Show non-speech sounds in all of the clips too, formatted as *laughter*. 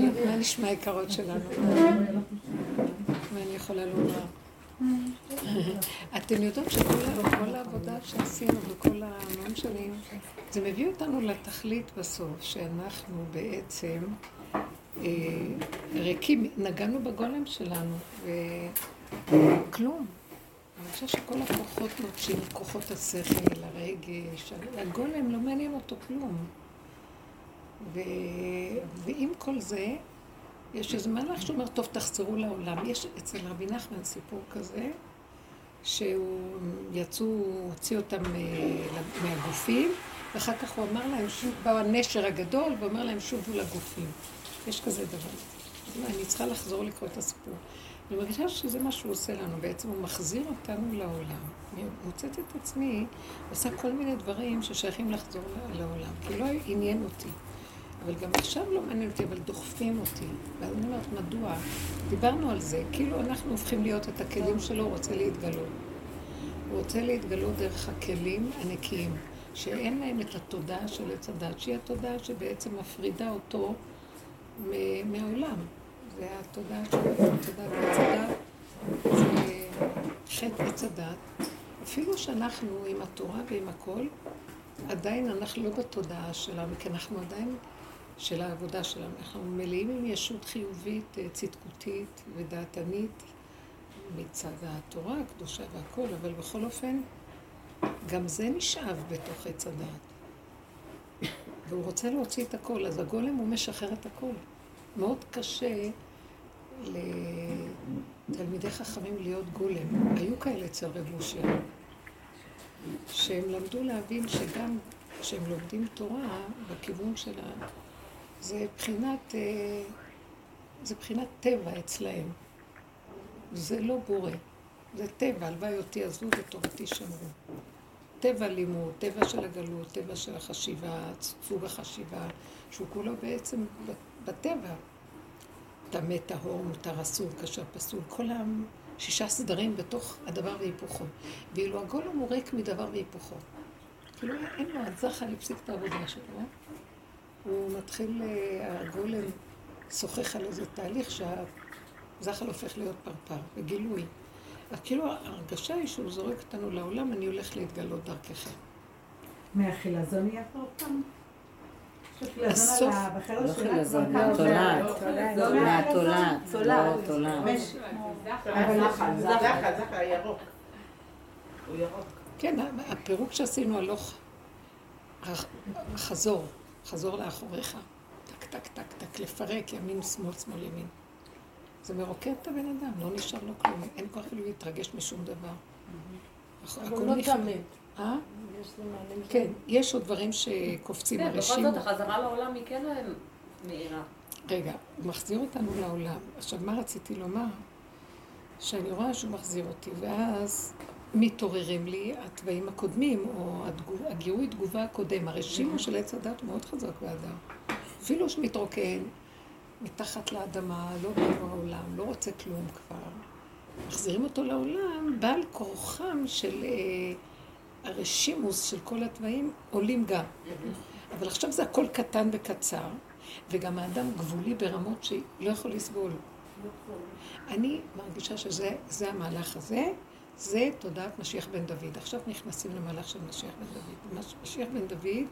מה נשמע יקרות שלנו? מה אני יכולה לומר? אתן יודעות שכל העבודה שעשינו וכל המון שנים, זה מביא אותנו לתכלית בסוף, שאנחנו בעצם אה, ריקים, נגענו בגולם שלנו, וכלום. אני חושבת שכל הכוחות נוטשים, כוחות השכל, הרגש, הגולם לא מעניין אותו כלום. ו... ועם כל זה, יש איזה מהלך שאומר, טוב, תחזרו לעולם. יש אצל רבי נחמן סיפור כזה, שהוא יצאו, הוציא אותם אה, מהגופים, ואחר כך הוא אמר להם, שוב, בא הנשר הגדול, ואומר להם, שובו לגופים. יש כזה דבר. אני צריכה לחזור לקרוא את הסיפור. אני מרגישה שזה מה שהוא עושה לנו, בעצם הוא מחזיר אותנו לעולם. אני מוצאת את עצמי, עושה כל מיני דברים ששייכים לחזור לעולם, כי לא עניין אותי. אבל גם עכשיו לא מעניין אותי, אבל דוחפים אותי. ואז אני אומרת, מדוע? דיברנו על זה, כאילו אנחנו הופכים להיות את הכלים שלו, הוא רוצה להתגלות. הוא רוצה להתגלות דרך הכלים הנקיים, שאין להם את התודעה של עץ הדת, שהיא התודעה שבעצם מפרידה אותו מהעולם. זה התודעה של עץ הדת, זה חטא עץ הדת. אפילו שאנחנו עם התורה ועם הכל, עדיין אנחנו לא בתודעה שלנו, כי אנחנו עדיין של העבודה שלנו. אנחנו מלאים עם ישות חיובית, אה, צדקותית ודעתנית מצד התורה הקדושה והכל, אבל בכל אופן, גם זה נשאב בתוך עץ הדעת. והוא רוצה להוציא את הכל, אז הגולם הוא משחרר את הכל. מאוד קשה לתלמידי חכמים להיות גולם. היו כאלה אצל רב אושר, שהם למדו להבין שגם כשהם לומדים תורה, בכיוון של. זה בחינת, אה, זה בחינת טבע אצלהם. זה לא בורא, זה טבע, הלוואי אותי עזבו ותורתי שמרו. טבע לימוד, טבע של הגלות, טבע של החשיבה, סוג החשיבה, שהוא כולו בעצם בטבע. טמא, טהור, מותר, אסור, קשר, פסול, כל השישה סדרים בתוך הדבר והיפוכו. ואילו הגולם הוא ריק מדבר והיפוכו. כאילו אין לו, הזחל הפסיק את העבודה שלו. הוא מתחיל, אה, הגולם שוחח על איזה תהליך שהזחל הופך להיות פרפר, בגילוי. אז כאילו ההרגשה היא שהוא זורק אותנו לעולם, אני הולך להתגלות דרככם. מהחילזון יהיה פה פעם? הסוף, לא חילזון, תולעת, תולעת, תולעת, תולעת, תולעת. זחל, זחל, הירוק. הוא ירוק. כן, הפירוק שעשינו הלוך, חזור. חזור לאחוריך, טק, טק, טק, טק, לפרק ימין, שמאל, שמאל, ימין. זה מרוקד את הבן אדם, לא נשאר לו כלום, אין כוח אפילו להתרגש משום דבר. הוא לא. אה? כן, יש עוד דברים שקופצים הרשימו. כן, בכל זאת החזרה לעולם היא כן מהירה. רגע, הוא מחזיר אותנו לעולם. עכשיו, מה רציתי לומר? שאני רואה שהוא מחזיר אותי, ואז מתעוררים לי התוואים הקודמים, או הגירוי תגובה הקודם. הרשימו של עץ הדת הוא מאוד חזק באדם. אפילו שמתרוקן מתחת לאדמה, לא בא לעולם, לא רוצה כלום כבר. מחזירים אותו לעולם, בעל כורחם של אה, הרשימוס של כל התוואים עולים גם. אבל עכשיו זה הכל קטן וקצר, וגם האדם גבולי ברמות שלא יכול לסבול. אני מרגישה שזה המהלך הזה. זה תודעת משיח בן דוד. עכשיו נכנסים למהלך של משיח בן דוד. משיח בן דוד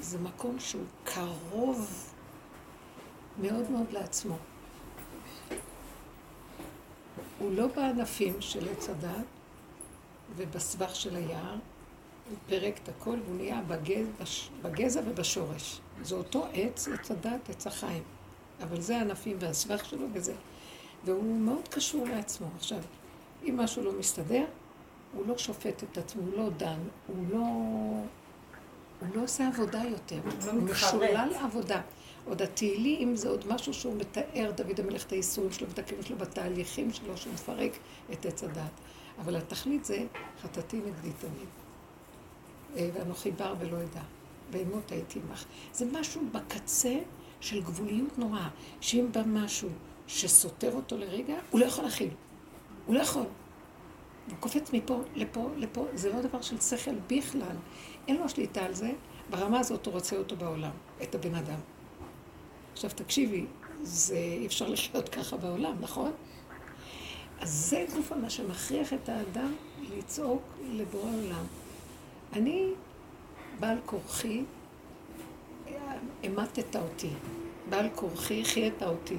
זה מקום שהוא קרוב מאוד מאוד לעצמו. הוא לא בענפים של עץ הדת ובסבך של היער, הוא פירק את הכל והוא נהיה בגז, בגזע ובשורש. זה אותו עץ, עץ הדת, עץ החיים. אבל זה הענפים והסבך שלו וזה. והוא מאוד קשור לעצמו. עכשיו, אם משהו לא מסתדר, הוא לא שופט את עצמו, הוא לא דן, הוא לא... הוא לא עושה עבודה יותר, הוא לא משולל עבודה. עוד התהילים זה עוד משהו שהוא מתאר, דוד המלך, את הייסורים שלו ואת הכלים שלו בתהליכים שלו, שהוא מפרק את עץ הדת. אבל התכלית זה חטאתי נגדי תמיד. אה, ואנוכי בר ולא אדע, ואמות הייתי עמך. זה משהו בקצה של גבוליות נוראה, שאם בא משהו שסותר אותו לרגע, הוא לא יכול להכיל. הוא לא יכול. הוא קופץ מפה לפה לפה, זה לא דבר של שכל בכלל. אין לו שליטה על זה, ברמה הזאת הוא רוצה אותו בעולם, את הבן אדם. עכשיו תקשיבי, זה אי אפשר לחיות ככה בעולם, נכון? אז זה גוף מה שמכריח את האדם לצעוק לבורא עולם. אני, בעל כורחי, המטת אותי. בעל כורחי חייתה אותי.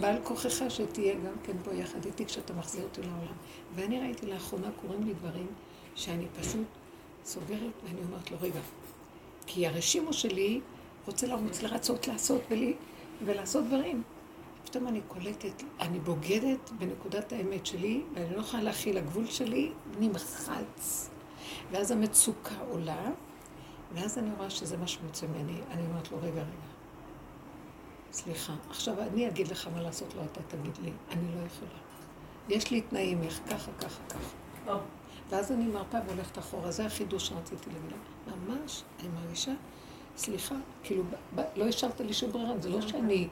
בעל כורחך שתהיה גם כן פה יחד איתי כשאתה מחזיר אותי לעולם. ואני ראיתי לאחרונה, קורים לי דברים שאני פשוט סוגרת ואני אומרת לו, רגע, כי הרשימו שלי רוצה לרוץ, לרצות, לעשות ולי, ולעשות דברים. פתאום אני קולטת, אני בוגדת בנקודת האמת שלי, ואני לא יכולה להכיל, הגבול שלי נמחץ. ואז המצוקה עולה, ואז אני רואה שזה מה שמוצא ממני. אני אומרת לו, רגע, רגע, סליחה, עכשיו אני אגיד לך מה לעשות, לא אתה תגיד לי, אני לא יכולה. יש לי תנאים, איך ככה, ככה, ככה. Oh. ואז אני מרפה והולכת אחורה, זה החידוש שרציתי להגיד לה. ממש, אני מרגישה, סליחה, כאילו, ב, ב, לא השארת לי שום ברירה, זה לא שאני,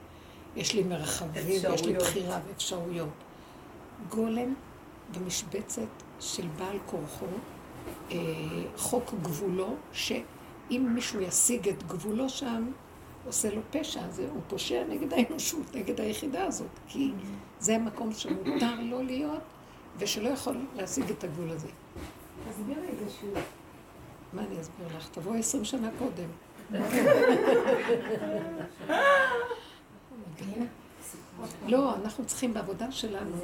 יש לי מרחבים, יש לי בחירה ואפשרויות. גולם במשבצת של בעל כורחו, אה, חוק גבולו, שאם מישהו ישיג את גבולו שם, עושה לו פשע, זה, הוא פושע נגד האנושות, נגד היחידה הזאת, כי זה המקום שמותר לו להיות, ושלא יכול להשיג את הגבול הזה. תסבירי את זה שוב. מה אני אסביר לך? תבואי עשרים שנה קודם. לא, אנחנו צריכים בעבודה שלנו,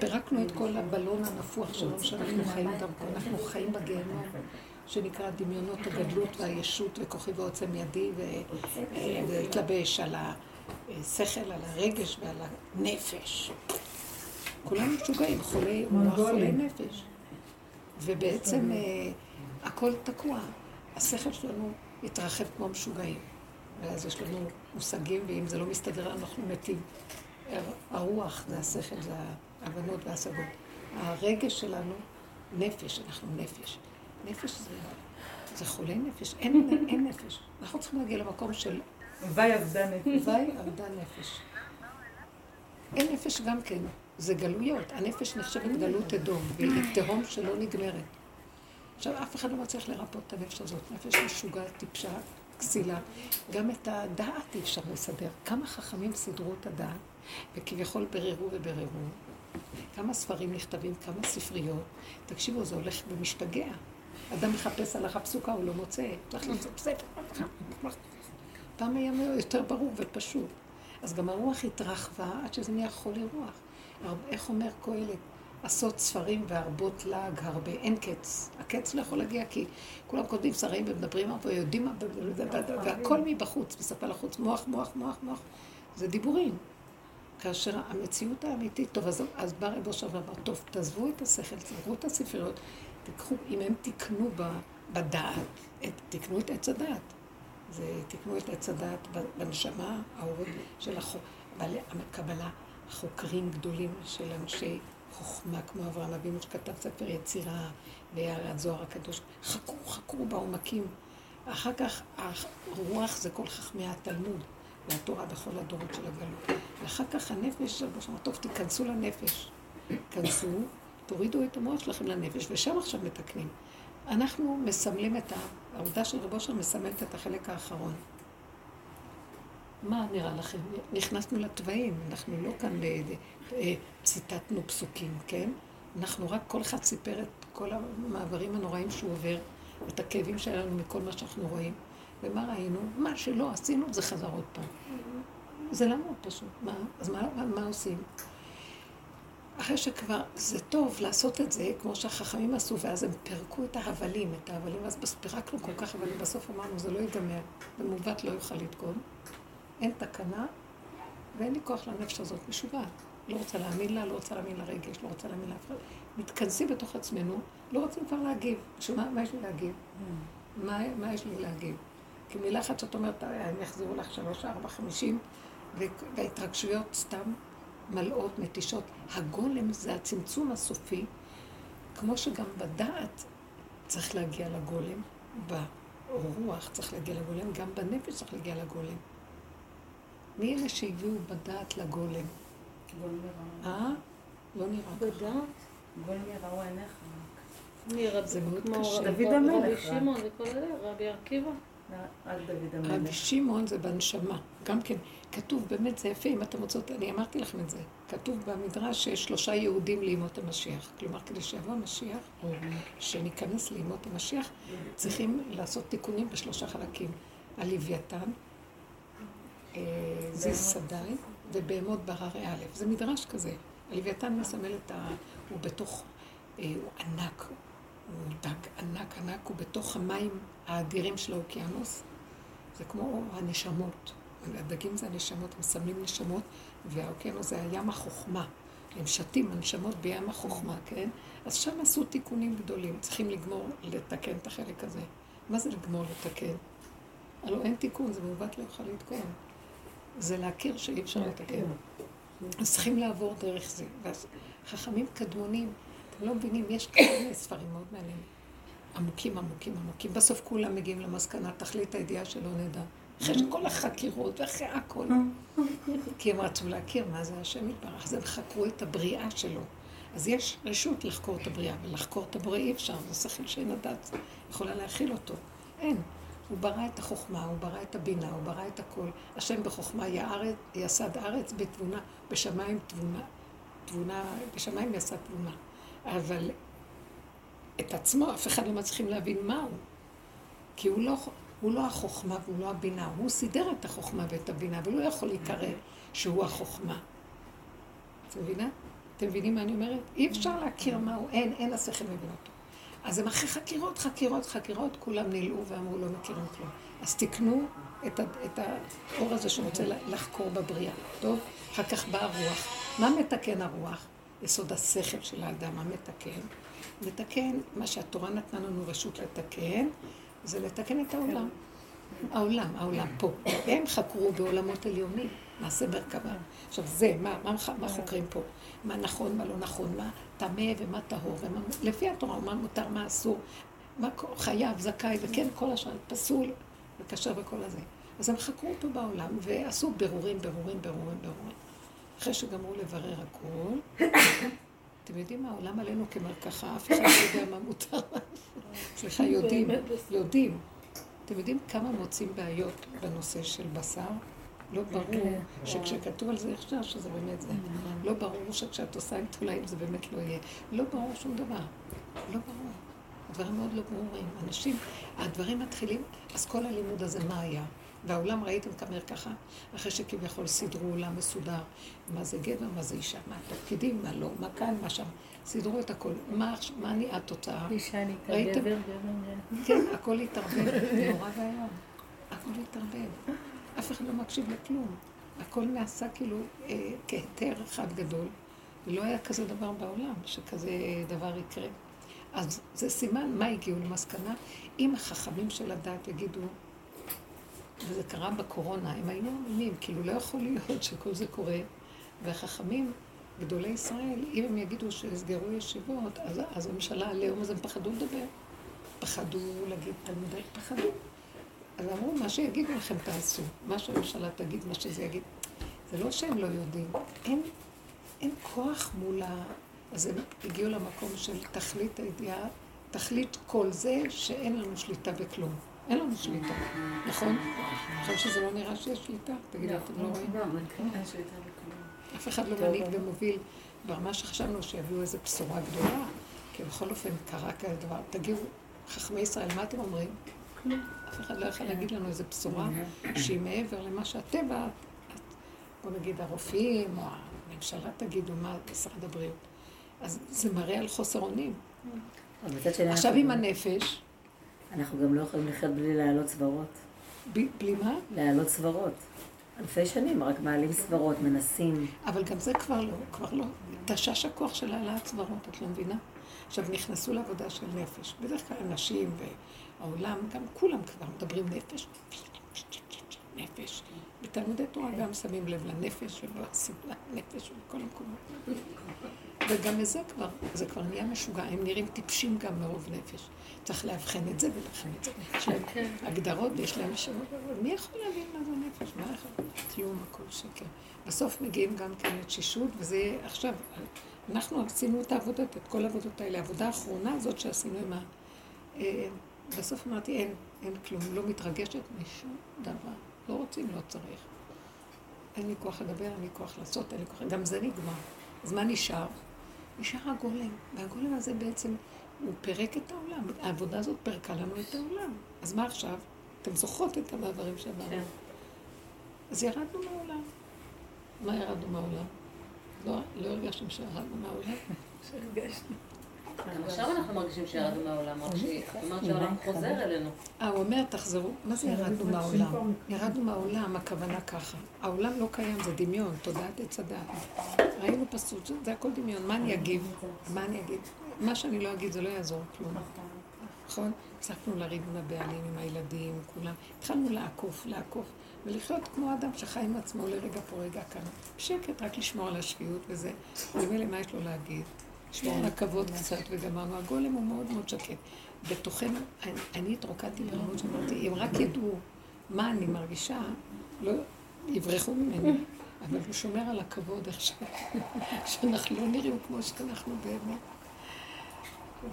פירקנו את כל הבלון הנפוח שלנו שאנחנו חיים דרכו, אנחנו חיים בגיהנום. שנקרא דמיונות הגדלות והישות וכוחי ועוצם ידי ולהתלבש על השכל, על הרגש ועל הנפש. כולם משוגעים, חולי חולי נפש. ובעצם אה, הכל תקוע. השכל שלנו התרחב כמו משוגעים. ואז יש לנו מושגים, ואם זה לא מסתדר, אנחנו מתים. הרוח זה השכל, זה ההבנות וההשגות. הרגש שלנו, נפש, אנחנו נפש. נפש זה, זה חולי נפש, אין, אין נפש. אנחנו צריכים להגיע למקום של... וי אבדה נפש. וי אבדה נפש. אין נפש גם כן, זה גלויות. הנפש נחשבת גלות אדום, והיא תהום שלא נגמרת. עכשיו, אף אחד לא מצליח לרפות את הנפש הזאת. נפש משוגעת, טיפשה, כסילה. גם את הדעת אי אפשר לסדר. כמה חכמים סידרו את הדעת, וכביכול בררו ובררו. כמה ספרים נכתבים, כמה ספריות. תקשיבו, זה הולך ומשתגע. אדם מחפש הלכה פסוקה, הוא לא מוצא. צריך לעשות ספר. פעם היה יותר ברור ופשוט. אז גם הרוח התרחבה עד שזה נהיה חולי רוח. איך אומר קהלת? עשות ספרים והרבות לעג הרבה, אין קץ. הקץ לא יכול להגיע כי כולם כותבים שרים ומדברים הרבה, ויודעים מה, והכל מבחוץ, מספר לחוץ, מוח, מוח, מוח, מוח. זה דיבורים. כאשר המציאות האמיתית, טוב, אז, בא רבו שם ואמר, טוב, תעזבו את השכל, תסגרו את הספריות, תיקחו, אם הם תיקנו בדעת, תיקנו את עץ הדעת. זה תיקנו את עץ הדעת בנשמה, האורות של החוק, הקבלה, חוקרים גדולים של אנשי חוכמה, כמו אברהם אבינו שכתב ספר יצירה, והזוהר הקדוש, חקרו, חקרו בעומקים. אחר כך הרוח זה כל חכמי התלמוד והתורה בכל הדורות של הגלות. ואחר כך הנפש טוב, תיכנסו לנפש. כנסו, תורידו את המוח שלכם לנפש, ושם עכשיו מתקנים. אנחנו מסמלים את ה... העובדה של רבו שם מסמלת את החלק האחרון. מה נראה לכם? נכנסנו לתוואים, אנחנו לא כאן אה, ציטטנו פסוקים, כן? אנחנו רק, כל אחד סיפר את כל המעברים הנוראים שהוא עובר, את הכאבים שהיה לנו מכל מה שאנחנו רואים. ומה ראינו? מה שלא עשינו זה חזר עוד פעם. זה למה פשוט. מה? אז מה, מה עושים? אחרי שכבר זה טוב לעשות את זה, כמו שהחכמים עשו, ואז הם פירקו את ההבלים, את ההבלים, אז פירקנו כל כך הבלים, בסוף אמרנו, זה לא ייגמר, ומעוות לא יוכל לתקון. אין תקנה, ואין לי כוח לנפש הזאת, משוגעת. לא רוצה להאמין לה, לא רוצה להאמין לרגש, לא רוצה להאמין לאף אחד. מתכנסים בתוך עצמנו, לא רוצים כבר להגיב. שמה, מה יש לי להגיב? Mm. מה, מה יש לי להגיב? כי מילה אחת שאת אומרת, הם יחזירו לך שלוש, ארבע, חמישים, וההתרגשויות סתם מלאות, מתישות. הגולם זה הצמצום הסופי, כמו שגם בדעת צריך להגיע לגולם, ברוח צריך להגיע לגולם, גם בנפש צריך להגיע לגולם. מי אלה שהגיעו בדעת לגולם? אה? לא נראה ככה. בדעת? גולם יראו עיניך. זה מאוד קשה. דוד המלך. רבי שמעון וכל אלה, רבי עקיבא. רבי. שמעון זה בנשמה. גם כן, כתוב, באמת זה יפה, אם אתם רוצות, אני אמרתי לכם את זה. כתוב במדרש שיש שלושה יהודים לימות המשיח. כלומר, כדי שיבוא המשיח, שניכנס לימות המשיח, צריכים לעשות תיקונים בשלושה חלקים. הלוויתן, אה, זיז סדאי ובהמות בהררי א'. זה מדרש כזה. הלוויתן מסמל את ה... הוא בתוך... אה, הוא ענק. הוא דג ענק ענק, הוא בתוך המים האדירים של האוקיינוס. זה כמו הנשמות. הדגים זה הנשמות, הם מסמלים נשמות, והאוקיינוס זה הים החוכמה. הם שתים הנשמות בים החוכמה, כן? אז שם עשו תיקונים גדולים. צריכים לגמור, לתקן את החלק הזה. מה זה לגמור לתקן? הלוא אין תיקון, זה מעוות לא יכול לתקון. זה להכיר שאי אפשר לתקן. אז צריכים לעבור דרך זה. ואז חכמים קדמונים, אתם לא מבינים, יש כאלה ספרים מאוד מעניינים. עמוקים, עמוקים, עמוקים. בסוף כולם מגיעים למסקנה, תכלית הידיעה שלא נדע. אחרי כל החקירות ואחרי הכל. כי הם רצו להכיר מה זה השם יתברך, אז הם חקרו את הבריאה שלו. אז יש רשות לחקור את הבריאה, ולחקור את הבורא אי אפשר, זה שכל שאין הדת יכולה להכיל אותו. אין. הוא ברא את החוכמה, הוא ברא את הבינה, הוא ברא את הכל. השם בחוכמה יארץ, יסד ארץ בתבונה, בשמיים תבונה, תבונה, בשמיים יסד תבונה. אבל את עצמו אף אחד לא מצליחים להבין מה הוא. כי הוא לא, הוא לא החוכמה והוא לא הבינה, הוא סידר את החוכמה ואת הבינה, אבל הוא לא יכול להיקרא שהוא החוכמה. את מבינה? אתם מבינים מה אני אומרת? אי אפשר להכיר מה הוא, אין, אין השכל מבין אותו. אז הם אחרי חקירות, חקירות, חקירות, כולם נלאו ואמרו לא מכירים כלום. אז תקנו את, ה, את האור הזה שרוצה לחקור בבריאה, טוב? אחר כך באה הרוח. מה מתקן הרוח? יסוד השכל של האדם, מה מתקן? מתקן, מה שהתורה נתנה לנו רשות לתקן, זה לתקן את העולם. העולם, העולם פה. הם חקרו בעולמות עליונים, מעשה מרכבה. עכשיו זה, מה, מה, מה חוקרים פה? מה נכון, מה לא נכון, מה טמא ומה טהור, ומה, לפי התורה, מה מותר, מה אסור, מה חייב, זכאי, וכן, כל השאר, פסול וכשר וכל הזה. אז הם חקרו פה בעולם ועשו בירורים, בירורים, בירורים, בירורים. אחרי שגמרו לברר הכל, *laughs* אתם יודעים מה, העולם עלינו כמרקחה, אף אחד לא יודע מה מותר. סליחה, יודעים, יודעים. אתם יודעים כמה מוצאים בעיות בנושא של בשר? לא ברור שכשכתוב על זה אפשר שזה באמת זה. לא ברור שכשאת עושה עם תולעים זה באמת לא יהיה. לא ברור שום דבר. לא ברור. הדברים מאוד לא ברורים. אנשים, הדברים מתחילים, אז כל הלימוד הזה מה היה? והעולם ראיתם כמה ככה, אחרי שכביכול סידרו עולם מסודר, מה זה גבר, מה זה אישה, מה התפקידים, מה לא, מה כאן, מה שם, סידרו את הכל. מה, מה נהיה התוצאה? אישה נהייתה? גבר, גבר, כן, הכל התערבב, נורא ואיום. הכל התערבב. אף אחד לא מקשיב לכלום. הכל נעשה כאילו אה, כהיתר אחד גדול, ולא היה כזה דבר בעולם, שכזה דבר יקרה. אז זה סימן, מה הגיעו למסקנה? אם החכמים של הדת יגידו, וזה קרה בקורונה, הם היו מאמינים, כאילו לא יכול להיות שכל זה קורה, והחכמים, גדולי ישראל, אם הם יגידו שיסגרו ישיבות, אז, אז הממשלה עליהם, אז הם פחדו לדבר. פחדו להגיד, תלמידי פחדו. אז אמרו, מה שיגידו לכם תעשו, מה שהממשלה תגיד, מה שזה יגיד. זה לא שהם לא יודעים, אין, אין כוח מול ה... אז הם הגיעו למקום של תכלית הידיעה, תכלית כל זה שאין לנו שליטה בכלום. אין לנו שליטה, נכון? נכון שזה לא נראה שיש שליטה? תגידו, אתם לא רואים? אין שליטה בכלום. אף אחד לא מנהיג ומוביל ברמה שחשבנו שיביאו איזו בשורה גדולה, כי בכל אופן קרה כזה דבר. תגידו, חכמי ישראל, מה אתם אומרים? אף אחד לא יכול להגיד לנו איזו בשורה שהיא מעבר למה שהטבע, בוא נגיד הרופאים או הממשלה תגידו, מה משרד הבריאות. אז זה מראה על חוסר אונים. עכשיו עם הנפש, אנחנו גם לא יכולים לחיות בלי להעלות סברות. בלי מה? להעלות סברות. אלפי שנים רק מעלים סברות, מנסים. אבל גם זה כבר לא, כבר לא. תשש הכוח של העלאת סברות, את לא מבינה? עכשיו נכנסו לעבודה של נפש. בדרך כלל אנשים והעולם, גם כולם כבר מדברים נפש. נפש. בתלמודי תורה גם שמים לב לנפש ובסדרה נפש ובכל המקומות. וגם לזה כבר, זה כבר נהיה משוגע, הם נראים טיפשים גם מרוב נפש. צריך לאבחן את זה ולאבחן את זה. יש להם הגדרות ויש להם שמות, אבל מי יכול להבין מה זה נפש? מה יכול? כלום, הכל שקר. בסוף מגיעים גם כן לתשישות, וזה יהיה עכשיו, אנחנו עשינו את העבודות, את כל העבודות האלה. העבודה האחרונה הזאת שעשינו עם ה... אה, בסוף אמרתי, אין, אין כלום, לא מתרגשת משום דבר. לא רוצים, לא צריך. אין לי כוח לדבר, אין לי כוח לעשות, אין לי כוח... גם זה נגמר. אז מה נשאר? נשאר הגולם. והגולם הזה בעצם, הוא פירק את העולם. העבודה הזאת פירקה לנו את העולם. אז מה עכשיו? אתם זוכרות את המעברים שעברנו. כן. אז ירדנו מהעולם. מה ירדנו מהעולם? לא, לא הרגשתם שירדנו מהעולם? *laughs* שהרגשנו. גם עכשיו אנחנו מרגישים שירדנו מהעולם, רק שהיא אומרת שהעולם חוזר אלינו. אה, הוא אומר, תחזרו. מה זה ירדנו מהעולם? ירדנו מהעולם, הכוונה ככה. העולם לא קיים, זה דמיון, תודעת עץ הדעת. ראינו פסוק, זה- הכל דמיון. מה אני אגיב? מה אני אגיד? מה שאני לא אגיד זה לא יעזור כלום. נכון? הפסקנו לריב עם הבעלים, עם הילדים, עם כולם. התחלנו לעקוף, לעקוף, ולחיות כמו אדם שחי עם עצמו לרגע פה, רגע כאן. בשקט, רק לשמור על השפיות וזה. ממילא מה יש לו להגיד? לשמור על הכבוד קצת, וגמרנו. הגולם הוא מאוד מאוד שקט. בתוכנו, אני, התרוקדתי ברמות שאמרתי, אם רק ידעו מה אני מרגישה, לא יברחו ממני. *laughs* אבל הוא שומר על הכבוד עכשיו, *laughs* שאנחנו לא נראים כמו שאנחנו באמת.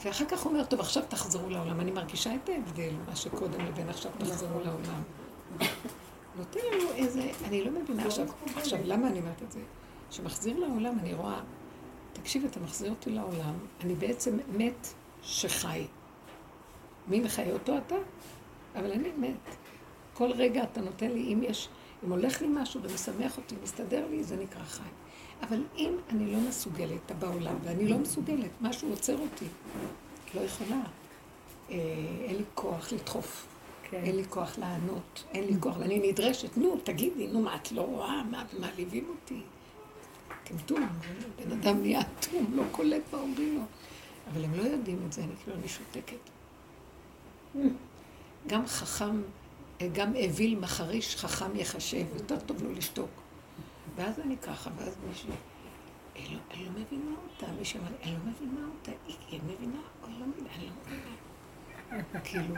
ואחר כך הוא אומר, טוב, עכשיו תחזרו לעולם. אני מרגישה את ההבדל, מה שקודם לבין עכשיו תחזרו לעולם. נותן לנו איזה, אני לא מבינה עכשיו, עכשיו, למה אני אומרת את זה? כשמחזיר לעולם, אני רואה, תקשיב, אתה מחזיר אותי לעולם, אני בעצם מת שחי. מי מחיה אותו אתה? אבל אני מת. כל רגע אתה נותן לי, אם יש, אם הולך לי משהו ומשמח אותי, מסתדר לי, זה נקרא חי. אבל אם אני לא מסוגלת בעולם, ואני לא מסוגלת, משהו עוצר אותי, לא יכולה. אה, אין לי כוח לדחוף, כן. אין לי כוח לענות, אין לי כוח, ואני נדרשת, נו, תגידי, נו, מה, את לא רואה? מה, מעליבים אותי? טמטום, בן אדם נהיה אטום, לא קולט מה אומרים לו. אבל הם לא יודעים את זה, אני כאילו, אני שותקת. גם חכם, גם אוויל מחריש, חכם יחשב, יותר טוב לו לשתוק. ואז אני ככה, ואז מישהי, אני לא, לא מבינה אותה, מישהי אמר אני לא מבינה אותה, היא מבינה, או לא מבינה, אני לא מבינה. כאילו,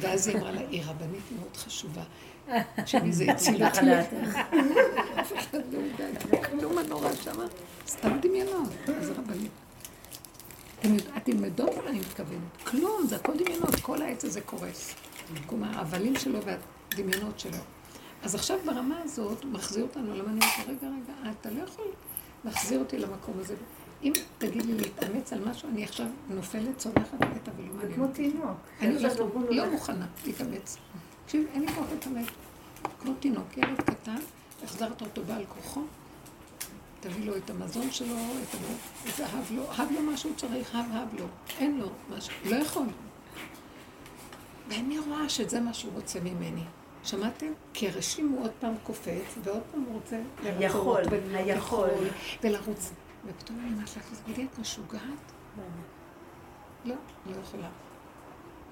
ואז היא אמרה לה, היא רבנית מאוד חשובה. שאני זה הציל אותי. *laughs* אף אחד לא יודע, כלום הנורא שמה, סתם דמיונות, אז רבנית. אתם יודעות מה אני מתכוונת? כלום, זה הכל דמיונות, כל העץ הזה קורס. כלומר, ההבלים שלו והדמיונות שלו. אז עכשיו ברמה הזאת, הוא מחזיר אותנו, אומרת, רגע, רגע, אתה לא יכול להחזיר אותי למקום הזה. אם תגיד לי להתאמץ על משהו, אני עכשיו נופלת, צומחת מתה ולא זה מעניין. כמו אותי. תינוק. אני לא. מוכנה להתאמץ. תקשיב, אין לי כוח להתאמץ. כמו תינוק, ילד קטן, החזרת אותו בעל כוחו, תביא לו את המזון שלו, את ה- את ההב לו, הב לו מה שהוא צריך, הב הב לו. אין לו משהו, לא יכול. ואני רואה שזה מה שהוא רוצה ממני. שמעתם? כי הרשים הוא עוד פעם קופץ, ועוד פעם הוא רוצה לרצות. היכול, היכול. יכול, ולרוץ. ופתאום אני אומרת לה, תגידי, את משוגעת? לא, לא יכולה.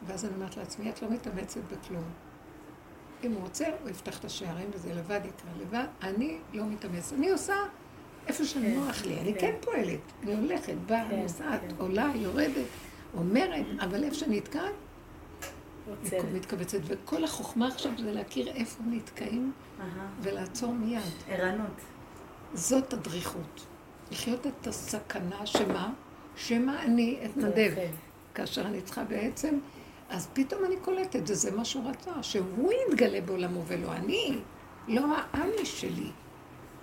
ואז אני אומרת לעצמי, את לא מתאמצת בכלום. אם הוא רוצה, הוא יפתח את השערים וזה לבד יקרה לבד. אני לא מתאמצת. אני עושה איפה שנוח לי. אני כן. כן פועלת. אני הולכת, באה, כן, נוסעת, כן. עולה, יורדת, אומרת, אבל איפה שנתקעת. מתכווצת. וכל החוכמה עכשיו זה להכיר איפה נתקעים. ולעצור מיד. ערנות. זאת הדריכות. לחיות את הסכנה שמה? שמא אני אתנדב. כן. כאשר אני צריכה בעצם, אז פתאום אני קולטת, זה, זה מה שהוא רצה, שהוא יתגלה בעולמו ולא אני, לא האני שלי.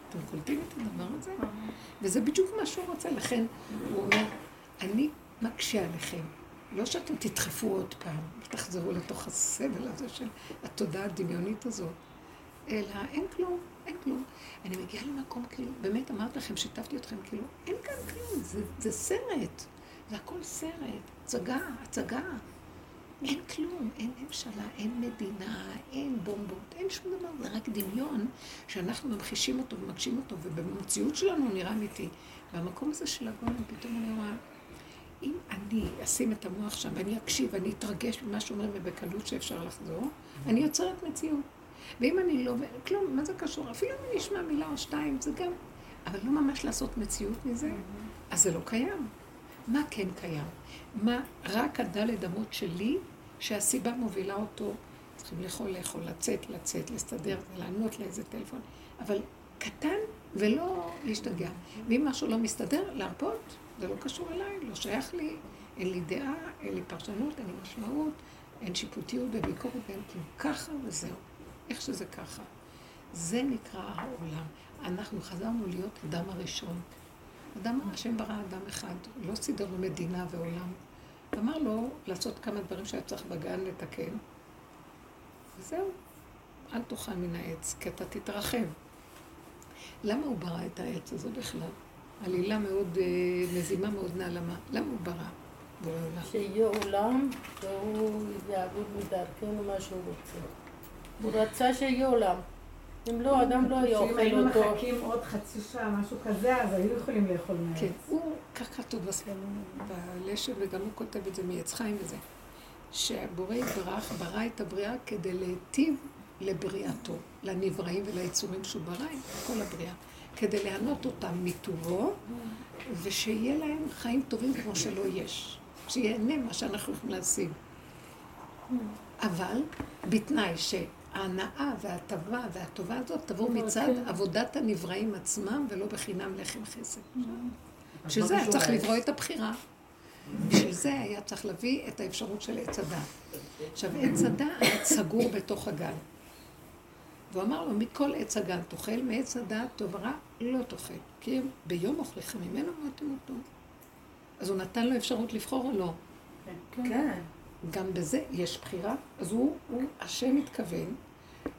אתם קולטים את הדבר הזה? וזה בדיוק מה שהוא רוצה, לכן הוא אומר, אני מקשה עליכם. לא שאתם תדחפו עוד פעם, ותחזרו לתוך הסבל הזה של התודעה הדמיונית הזאת, אלא אין כלום, אין כלום. אני מגיעה למקום כאילו, באמת אמרתי לכם, שיתפתי אתכם, כאילו, אין כאן כלום, זה, זה סרט, זה הכל סרט, הצגה, הצגה. אין כלום, אין ממשלה, אין מדינה, אין בומבות, אין שום דבר, זה רק דמיון שאנחנו ממחישים אותו ומגשים אותו, ובמציאות שלנו הוא נראה אמיתי. והמקום הזה של הגולם, פתאום אני רואה, אם אני אשים את המוח שם ואני אקשיב ואני אתרגש ממה שאומרים ובקלות שאפשר לחזור, אני יוצרת מציאות. ואם אני לא, כלום, מה זה קשור? אפילו אם אני אשמע מילה או שתיים, זה גם, אבל לא ממש לעשות מציאות מזה, אז זה לא קיים. מה כן קיים? מה רק הדלת אמות שלי, שהסיבה מובילה אותו, צריכים לאכול, לאכול, לצאת, לצאת, להסתדר, לענות לאיזה טלפון, אבל קטן ולא להשתגע. ואם משהו לא מסתדר, להרפות, זה לא קשור אליי, לא שייך לי, אין לי דעה, אין לי פרשנות, אין לי משמעות, אין שיפוטיות וביקורת ואין כלום. ככה וזהו. איך שזה ככה. זה נקרא העולם. אנחנו חזרנו להיות אדם הראשון. אדם, השם ברא אדם אחד, לא סידר מדינה ועולם. אמר לו לעשות כמה דברים שהיה צריך בגן לתקן, וזהו, אל תאכל מן העץ, כי אתה תתרחב. למה הוא ברא את העץ הזה בכלל? עלילה מאוד, אה, מזימה מאוד נעלמה. למה הוא ברא? שיהיה עולם והוא יעבוד מדרכנו מה שהוא רוצה. הוא רצה שיהיה עולם. אם לא, אדם לא היה שאם אוכל היינו אותו. מחכים עוד חצי שעה, משהו כזה, אז היו יכולים לאכול מהעץ. כן, הוא, כך כתוב בספר, בלשת, וגם הוא כותב את זה מעץ חיים וזה, שהבורא יתברך ברא את הבריאה כדי להיטיב לבריאתו, לנבראים וליצורים שהוא ברא, כל הבריאה, כדי ליהנות אותם מטובו, ושיהיה להם חיים טובים כמו שלא יש, שיהנה מה שאנחנו יכולים להשיג. אבל בתנאי שההנאה וההטבה והטובה הזאת תבוא מצד עבודת הנבראים עצמם ולא בחינם לחם חסד. בשביל זה היה צריך לברוא את הבחירה. בשביל זה היה צריך להביא את האפשרות של עץ הדעת. עכשיו, עץ הדעת סגור בתוך הגן. והוא אמר לו, מכל עץ הגן תאכל, מעץ הדעת טוב ורע לא תאכל. כי ביום אוכליכם ממנו לא תמותו. אז הוא נתן לו אפשרות לבחור או לא. כן. גם בזה יש בחירה, אז הוא, הוא השם מתכוון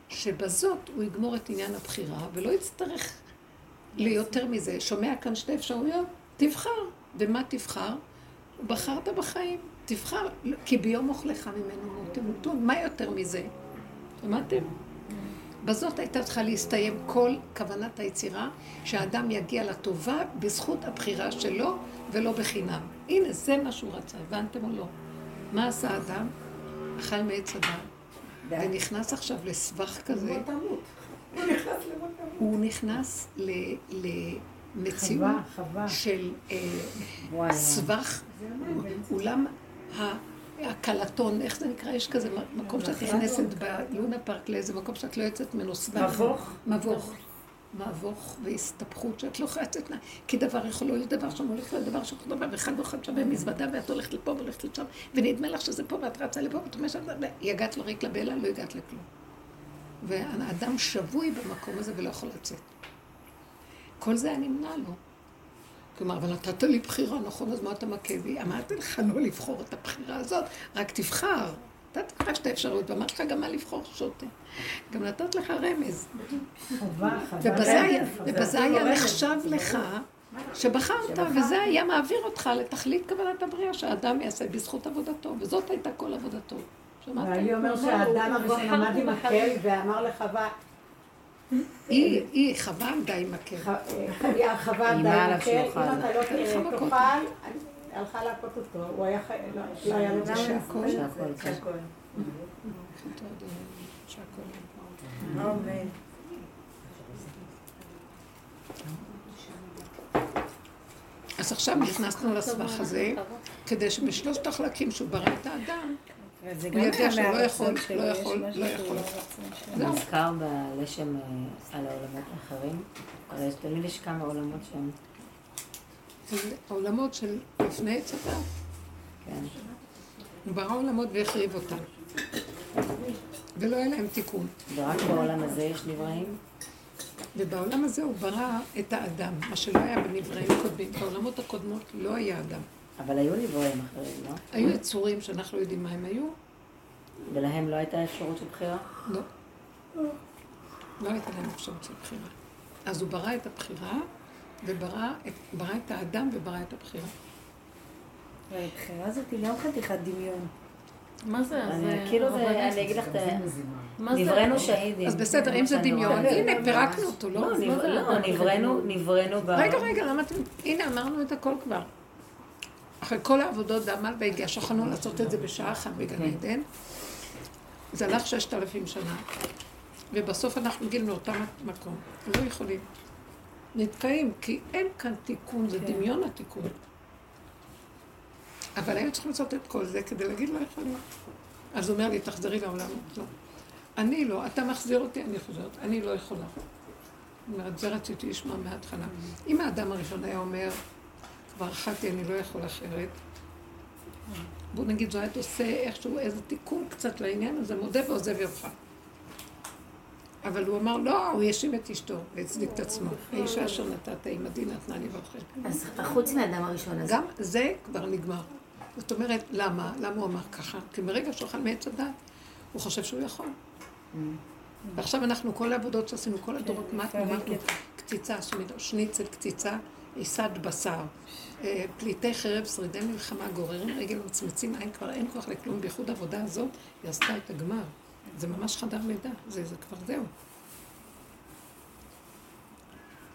שבזאת הוא יגמור את עניין הבחירה ולא יצטרך ליותר מזה. שומע כאן שתי אפשרויות? תבחר. ומה תבחר? בחרת בחיים, תבחר, כי ביום אוכלך ממנו לא תמותון. מה יותר מזה? שמעתם? בזאת הייתה צריכה להסתיים כל כוונת היצירה, שהאדם יגיע לטובה בזכות הבחירה שלו ולא בחינם. הנה, זה מה שהוא רצה, הבנתם או לא? מה עשה האדם? אכל מעץ הדעת, ונכנס עכשיו לסבך כזה. הוא נכנס למציאות. של אה. סבך, אולם הקלטון, איך זה נקרא? יש כזה מקום שאת נכנסת בלונה פארק לאיזה מקום שאת לא יוצאת ממנו סבך. מבוך? מבוך. מבוך והסתבכות שאת לא יכולה לצאת, מה- כי דבר יכול להיות דבר שם, הולך לדבר שם, דבר, ואחד ואחד שווה מזוודה, ואת הולכת לפה והולכת לשם, ונדמה לך שזה פה, ואת רצה לפה, ואת אומרת הגעת לריק לבלע, לא הגעת לכלום. והאדם שבוי במקום הזה ולא יכול לצאת. כל זה היה נמנע לו. כלומר, אבל נתת לי בחירה, נכון, אז מה אתה מכה בי? אמרתי לך לא לבחור את הבחירה הזאת, רק תבחר. נתתי לך שתי אפשרויות, ואמרתי לך גם מה לבחור שוטה. גם נתת לך רמז. ובזה היה- היה נחשב לך שבחרת, וזה היה מעביר אותך לתכלית קבלת הבריאה שהאדם יעשה בזכות עבודתו, וזאת הייתה כל עבודתו. שמעתם? ואני אומר שהאדם הראשון עמד עם מקל ואמר לחווה, היא, היא, חווה עמדה עם מקל. אה, חווה עמדה עם מקל, אם. אתה לא. תאכל, הלכה להכות אותו, הוא היה חי... לא, לא היה לו זה זה. שהכל, שהכל. אמן. אז עכשיו נכנסנו לסבך הזה, כדי שבשלושת החלקים שהוא ברא את האדם, זה הוא יודע שהוא לא יכול, מהרצון לא יכול, לא יכול. שהוא הרצון שלו. זהו. מוזכר בלשם אה, על העולמות האחרים, יש- תמיד יש כמה עולמות שהם, זה העולמות של לפני עץ הדת. כן. הוא ברא עולמות והחריב אותם. ולא היה להם תיקון. ורק בעולם הזה יש נבראים? ובעולם הזה הוא ברא את האדם, מה שלא היה בנבראים קודמים. בעולמות הקודמות לא היה אדם. אבל היו נבראים אחרים, לא? היו יצורים שאנחנו יודעים מה הם היו, ולהם לא הייתה אפשרות של בחירה? לא. לא הייתה להם אפשרות של בחירה. אז הוא ברא את הבחירה, וברא את, ברא את האדם וברא את הבחירה. הבחירה הזאת היא גם חתיכת דמיון. מה זה? אני- זה- כאילו זה, אני אגיד לך, את ה-? נבראנו שהידים. אז בסדר, אם זה דמיון. הנה, פירקנו אותו, לא? לא, אז לא, נבראנו, נבראנו ב... רגע, רגע, למה אתם... הנה, אמרנו את הכל כבר. אחרי כל העבודות בעמל והגיע, שכחנו לעשות את זה בשעה אחת בגן כן. עדן. זה הלך ששת אלפים שנה. ובסוף אנחנו מגיעים לאותם מקום. לא יכולים. נתקעים, כי אין כאן תיקון, זה דמיון התיקון. אבל היו צריכים לעשות את כל זה כדי להגיד לא יכול להיות. אז הוא אומר לי, תחזרי לעולם. לא. אני לא, אתה מחזיר אותי, אני חוזרת. אני לא יכולה. זאת אומרת, זה רציתי לשמוע מההתחלה. אם האדם הראשון היה אומר, כבר אכלתי, אני לא יכול אחרת, בוא נגיד, זו היית עושה איכשהו איזה תיקון קצת לעניין הזה, מודה ועוזב יומך. אבל הוא אמר, לא, הוא האשים את אשתו והצדיק את עצמו. האישה אשר נתת עמדי נתנה לי ואוכל. אז חוץ מהאדם הראשון הזה. גם זה כבר נגמר. זאת אומרת, למה? למה הוא אמר ככה? כי מרגע שהוא אכל מעץ הדת, הוא חושב שהוא יכול. ועכשיו אנחנו, כל העבודות שעשינו, כל הדורות, מה אמרנו? קציצה, שניצל קציצה, עיסת בשר. אה, פליטי חרב, שרידי מלחמה, גוררים רגל ומצמצים עין, כבר אין כוח לכלום. בייחוד העבודה הזאת, היא עשתה את הגמר. זה ממש חדר לידה, זה, זה כבר זהו.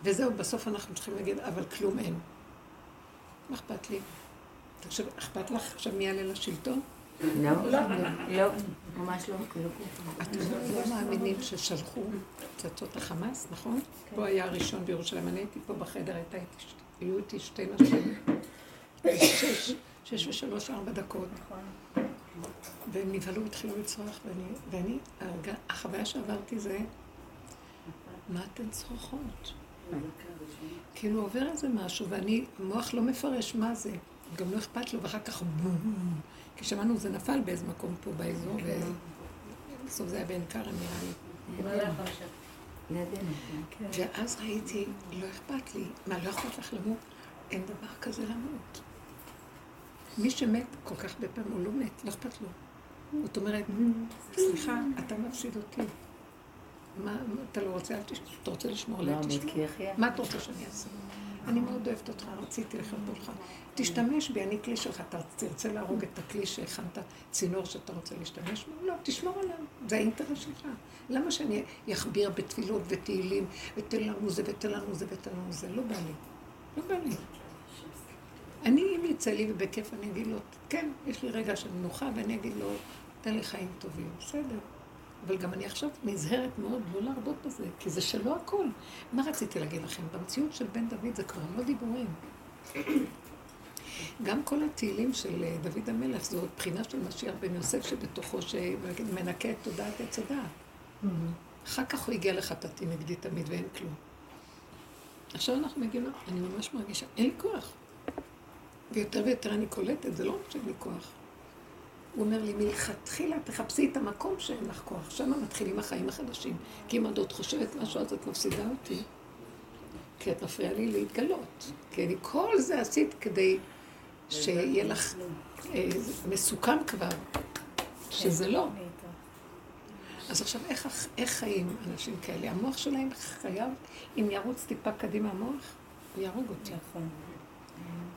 וזהו, בסוף אנחנו צריכים להגיד, אבל כלום אין. מה אכפת לי? תחשב, אכפת לך עכשיו מי יעלה לשלטון? לא, לא, ממש לא. אתם לא מאמינים ששלחו פצצות החמאס, נכון? הוא היה הראשון בירושלים, אני הייתי פה בחדר, היו איתי שתי נשים, *coughs* שש, שש ושלוש, ארבע דקות. והם נבהלו, התחילו לצרוח, ואני, ואני, החוויה שעברתי זה, מה אתן צרוכות? כאילו עובר איזה משהו, ואני, המוח לא מפרש מה זה, גם לא אכפת לו, ואחר כך בום, כי שמענו זה נפל באיזה מקום פה באזור, ובסוף זה היה בעין כרם נראה לי. ואז ראיתי, לא אכפת לי, מה, לא אכפת לך למות? אין דבר כזה למות. מי שמת כל כך הרבה פעמים הוא לא מת, לא אכפת לו. זאת אומרת, סליחה, אתה מפסיד אותי. מה, אתה לא רוצה, אתה רוצה לשמור עליה, תשמור. מה אתה רוצה שאני אעשה? אני מאוד אוהבת אותך, רציתי לכבוד לך. תשתמש בי, אני כלי שלך, אתה תרצה להרוג את הכלי שהכנת, צינור שאתה רוצה להשתמש בו? לא, תשמור עליו, זה האינטרס שלך. למה שאני אכביר בתפילות ותהילים, ותן לנו זה ותן לנו זה ותן לנו זה? לא בא לי. לא בא לי. אני, אם יצא לי ובכיף אני אגיד לו, כן, יש לי רגע של מנוחה, ואני אגיד לו, תן לי חיים טובים, בסדר. אבל גם אני עכשיו נזהרת מאוד לא להרבות בזה, כי זה שלא הכל. מה רציתי להגיד לכם? במציאות של בן דוד זה כבר לא דיבורים. גם כל התהילים של אה, דוד המלך זו בחינה של משיח בן יוסף שבתוכו, שמנקה את תודעת עץ הדעת. Mm-hmm. אחר כך הוא הגיע לחטאתי נגדי תמיד ואין כלום. עכשיו אנחנו מגיעים, אני ממש מרגישה, אין לי כוח. ויותר ויותר אני קולטת, זה לא רק לי כוח. הוא אומר לי, מלכתחילה תחפשי את המקום שאין לך כוח, שם מתחילים החיים החדשים. כי אם את עוד חושבת משהו, אז את מפסידה אותי. כי את מפריעה לי להתגלות. כי אני כל זה עשית כדי שיהיה לך אה, מסוכן כבר, שזה לא. אז עכשיו, איך, איך חיים אנשים כאלה? המוח שלהם חייב, אם ירוץ טיפה קדימה המוח, הוא יהרוג אותי. נכון.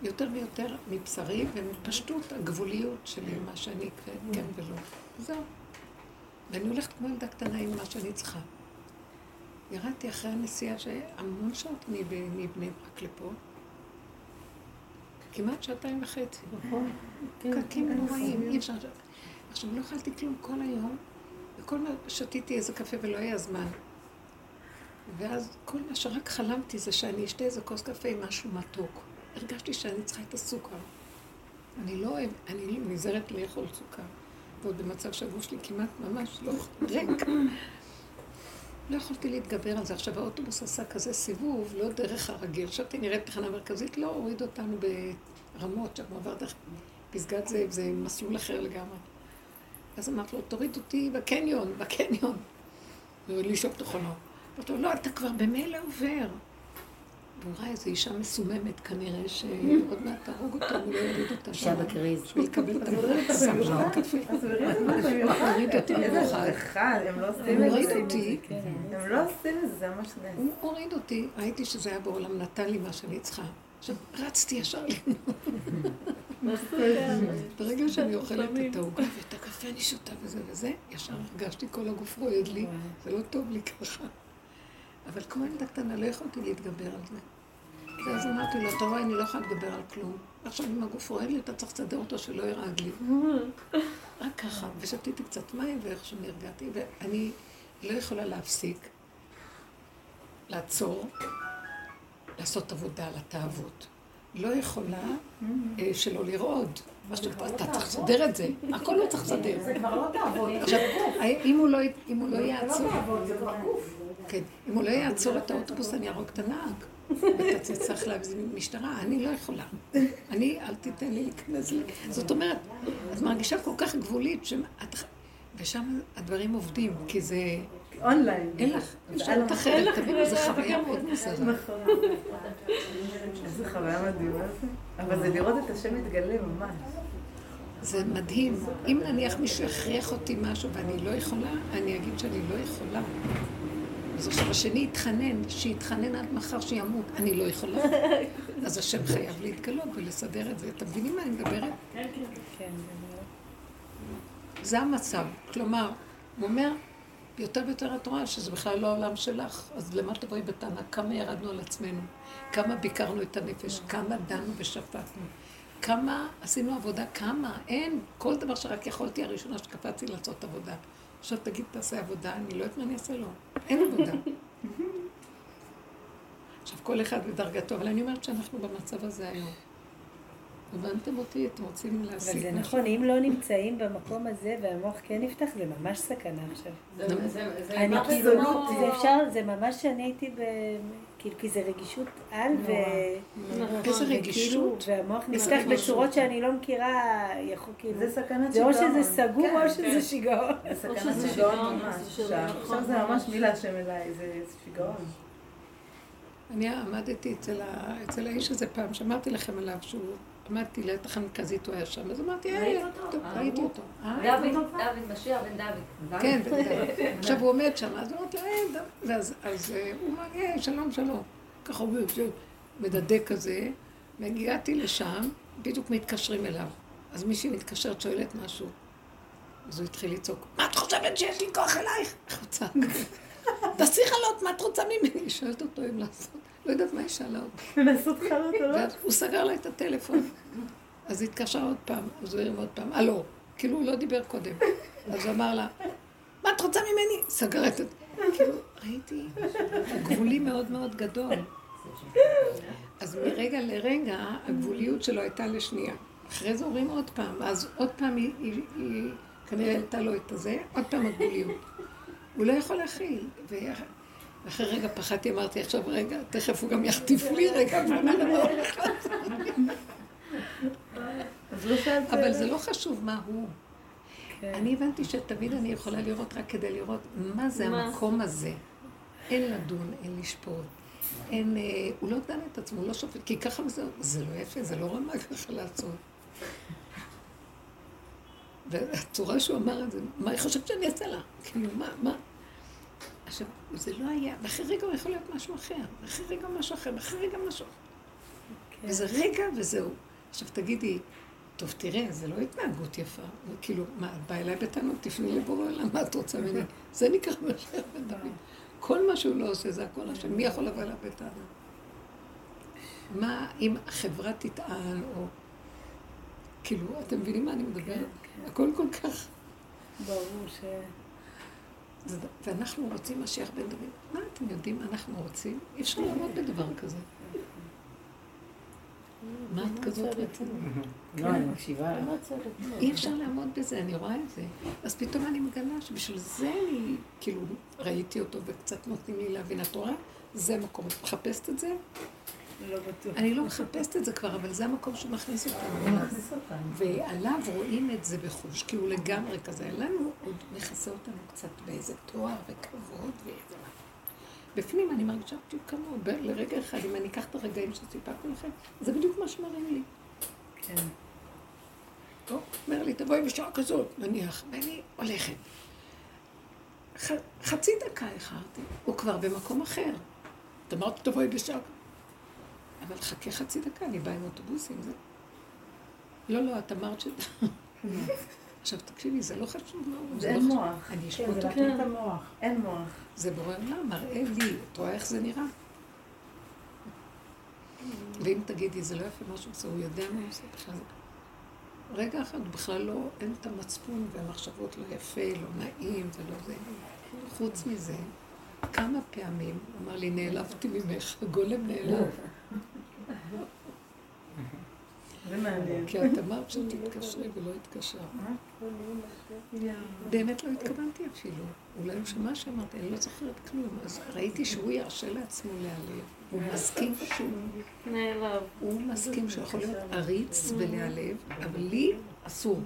יותר ויותר מבשרי ומפשטות הגבוליות שלי, מה שאני כן ולא. זהו. ואני הולכת כמו ילדה קטנה עם מה שאני צריכה. ירדתי אחרי הנסיעה שהמון שעות מבני ברק לפה, כמעט שעתיים וחצי. נכון. פקקים נוראים, אי אפשר... עכשיו, לא אכלתי כלום כל היום, וכל מה שתיתי איזה קפה ולא היה זמן. ואז כל מה שרק חלמתי זה שאני אשתה איזה כוס קפה עם משהו מתוק. הרגשתי שאני צריכה את הסוכר. אני לא אוהב, אני נזהרת לאכול סוכר. ועוד במצב שהגוף שלי כמעט ממש לא ריק. לא יכולתי להתגבר על זה. עכשיו האוטובוס עשה כזה סיבוב, לא דרך הרגיל. חשבתי נראית תחנה מרכזית, לא הוריד אותנו ברמות, שם עבר דרך פסגת זאב, זה מסלול אחר לגמרי. אז אמרתי לו, תוריד אותי בקניון, בקניון. והוא לי שוב תוכנו. אמרתי לו, לא, אתה כבר במילא עובר. והוא ראה איזו אישה מסוממת, כנראה שעוד מעט תהרוג אותו, הוא לא יוריד אותה. אישה בקריז. בשביל לקבל את המקום, שם שם קפה. הוריד אותי במיוחד. הם לא עושים הוא הוריד אותי. הם לא עושים את זה, זה ממש נס. הוא הוריד אותי, ראיתי שזה היה בעולם, נתן לי מה שאני צריכה. עכשיו, רצתי ישר. ברגע שאני אוכלת את העוגה ואת הקפה, אני שותה וזה וזה, ישר הרגשתי כל הגוף רועד לי, זה לא טוב לי ככה. אבל כמו ילדה קטנה, לא יכולתי להתגבר על זה. ואז אמרתי לו, אתה רואה, אני לא יכולה לדבר על כלום. עכשיו, אם הגוף רועד לי, אתה צריך לסדר אותו שלא ירעד לי. *laughs* רק ככה. ושתיתי קצת מים, ואיכשהו נרגעתי, ואני לא יכולה להפסיק, לעצור, לעשות עבודה על התאוות. לא יכולה אה, שלא לרעוד. אתה צריך לסדר את זה, הכל לא צריך לסדר. זה כבר לא תעבוד. עכשיו, אם הוא לא- הוא לא זה לא יעצור, תעבוד, זה כבר גוף. כן, אם הוא לא יעצור את האוטובוס, אני אהרוג את הנהג. ואתה תצטרך להזמין משטרה, אני לא יכולה. אני, אל תיתן לי להיכנס ל... זאת אומרת, את מרגישה כל כך גבולית. ושם הדברים עובדים, כי זה... אונליין. אין לך אפשרות אחרת, תבינו, זו חוויה מאוד מוזרה. נכון. איזה חוויה מדהימה זה. אבל זה לראות את השם מתגלה ממש. זה מדהים. אם נניח מישהו יכריח אותי משהו ואני לא יכולה, אני אגיד שאני לא יכולה. אז עכשיו השני יתחנן, שיתחנן עד מחר שימות, אני לא יכולה. *laughs* אז השם חייב להתגלות ולסדר את זה. אתם מבינים מה אני מדברת? כן, זה המצב. כלומר, הוא אומר, יותר ויותר את רואה שזה בכלל לא העולם שלך, אז למה תבואי בטענה? כמה ירדנו על עצמנו, כמה ביקרנו את הנפש, כמה דנו ושפטנו, כמה עשינו עבודה, כמה, אין, כל דבר שרק יכולתי, הראשונה שקפצתי לעשות עבודה. עכשיו תגיד, תעשה עבודה, אני לא יודעת מה אני אעשה לו, אין עבודה. *laughs* עכשיו, כל אחד בדרגתו, אבל אני אומרת שאנחנו במצב הזה היום. הבנתם אותי? אתם רוצים אבל להשיג זה? נכון, אם לא נמצאים במקום הזה והמוח כן נפתח, זה ממש סכנה עכשיו. זה- זה- זה אני כאילו, כמו- זה אפשר, זה ממש שאני הייתי ב... כאילו, כי זה רגישות על ו... איזה וכאילו, רגישות. והמוח איזה נפתח. בצורות שאני לא מכירה, יכול כאילו... זה סכנת זה או שיגעון. שזה סגור כן, או כן. שזה שיגעון. זה סכנת שיגעון ממש. זה עכשיו נכון, עכשיו זה ממש. ממש מילה השם אליי, זה שיגעון. אני עמדתי. אצל האיש הזה פעם, שאמרתי לכם עליו שהוא, עמדתי ליד תחנה מרכזית, הוא היה שם, אז אמרתי, היי, אותו? טוב, אה, ראיתי הוא? אותו. אה? דוד, דוד, משיח בן דוד. כן, בן דוד. עכשיו הוא עומד שם, אז אמרתי לו, היי, דוד. אז, אה, הוא אמר, היי, שלום, שלום. ככה הוא מדדה כזה, והגעתי לשם, בדיוק מתקשרים אליו. אז מישהי מתקשרת, שואלת משהו. אז הוא התחיל לצעוק, מה את חושבת שיש לי כוח אלייך? איך הוא צעק? תעשי חלות, מה את רוצה ממני? שואלת אותו אם לעשות. לא יודעת מה היא שאלה אותו. לעשות חלות או לא? הוא סגר לה את הטלפון. אז היא התקשרה עוד פעם, אז הוא הרים עוד פעם, הלו. כאילו הוא לא דיבר קודם. אז הוא אמר לה, מה את רוצה ממני? סגר את. כאילו, ראיתי, גבולי מאוד מאוד גדול. אז מרגע לרגע, הגבוליות שלו הייתה לשנייה. אחרי זה אומרים עוד פעם, אז עוד פעם היא, היא, היא כנראה העלתה לו את הזה, עוד פעם הגבוליות. הוא לא יכול להכיל. ואחרי רגע פחדתי, אמרתי, עכשיו רגע, תכף הוא גם יחטיף לי רגע, לא. אבל זה לא חשוב מה הוא. כן. אני הבנתי שתמיד אני יכולה לראות רק כדי לראות מה זה? המקום הזה. אין לדון, אין לשפוט. אין, אה, הוא לא דן את עצמו, הוא לא שופט, כי ככה וזהו. זה לא יפה, זה לא רמה ככה לעשות. והצורה שהוא אמר את זה, מה היא חושבת שאני אעשה לה? כאילו, מה, מה? עכשיו, זה לא היה, ואחרי רגע הוא יכול להיות משהו אחר, ואחרי רגע משהו אחר, ואחרי רגע משהו אחר. כן. וזה רגע וזהו. עכשיו תגידי, טוב תראה, זה לא התנהגות יפה. כאילו, מה, את באה אליי בטענות, תפני לבורא עולם, מה את רוצה ממני? *laughs* זה נקרא משיח בן דוד. כל מה שהוא לא עושה זה הכל השם. מי יכול לבוא אליו בטענות? מה אם החברה תטען, או... כאילו, אתם מבינים מה אני מדברת? הכל כל כך... ברור ש... ואנחנו רוצים משיח בן דוד. מה אתם יודעים מה אנחנו רוצים? אי אפשר לעמוד בדבר כזה. מה את כזאת רצינית? לא, אני מקשיבה. לא. אי אפשר לעמוד בזה, אני רואה את זה. אז פתאום אני מגלה שבשביל זה אני, כאילו, ראיתי אותו וקצת נותנים לי להבין. את רואה? זה מקום. את מחפשת את זה? לא. אני לא מחפשת את זה כבר, אבל זה המקום שהוא מכניס אותנו. ועליו רואים את זה בחוש, כי הוא לגמרי כזה. לנו עוד מכסה אותנו קצת באיזה תואר וכבוד ואיזה מה. בפנים אני מרגישה בדיוק כמוהו. לרגע אחד, אם אני אקח את הרגעים שסיפרתי לכם, זה בדיוק מה שמראים לי. כן. טוב, אומר לי, תבואי בשעה כזאת, נניח, ואני הולכת. ח, חצי דקה איחרתי, הוא כבר במקום אחר. את אמרת, תבואי בשעה כזאת. אבל חכה חצי דקה, אני באה עם אוטובוסים, זה... לא, לא, את אמרת ש... עכשיו תקשיבי, זה לא חשוב מה הוא. זה לא אין חשוב. מוח. אני כן, אשפוט זה אותו. המוח. אין מוח. זה בורא עולם, מראה לי, את רואה איך זה נראה? ואם תגידי, זה לא יפה מה שהוא עושה, הוא יודע מה הוא עושה בכלל. רגע אחד, הוא בכלל לא, אין את המצפון והמחשבות לא יפה, לא נעים, זה לא זה. חוץ מזה, כמה פעמים, הוא אמר לי, נעלבתי ממך, הגולם נעלב. זה מעניין. כי את אמרת שתתקשרי ולא התקשרת. באמת לא התכוונתי אפילו. אולי הוא שמע שאמרתי, אני לא זוכרת כלום. אז ראיתי שהוא ירשה לעצמו להיעלב. הוא מסכים שהוא... נעלב. הוא מסכים שהוא יכול להיות עריץ ולהיעלב, אבל לי אסור.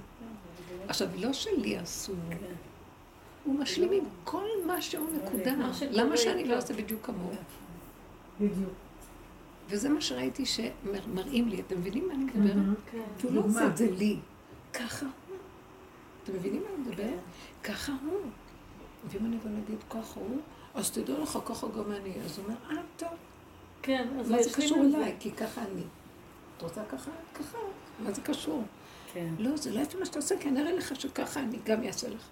עכשיו, לא שלי אסור. הוא משלים עם כל מה שהוא נקודה. למה שאני. לא אעשה בדיוק כמוהו? בדיוק. וזה מה שראיתי שמראים לי. אתם מבינים מה אני מדברת? כן. כי הוא לא עושה את זה לי. ככה הוא. אתם מבינים מה אני מדברת? ככה הוא. ואם אני גם אגיד ככה הוא, אז תדעו לך, ככה גם אני. אז הוא אומר, אה, טוב. כן, אז מה זה קשור. אליי? כי ככה אני. את רוצה ככה? ככה. מה זה קשור? כן. לא, זה לא יפה מה שאתה עושה, כי אני אראה לך שככה אני גם אעשה לך.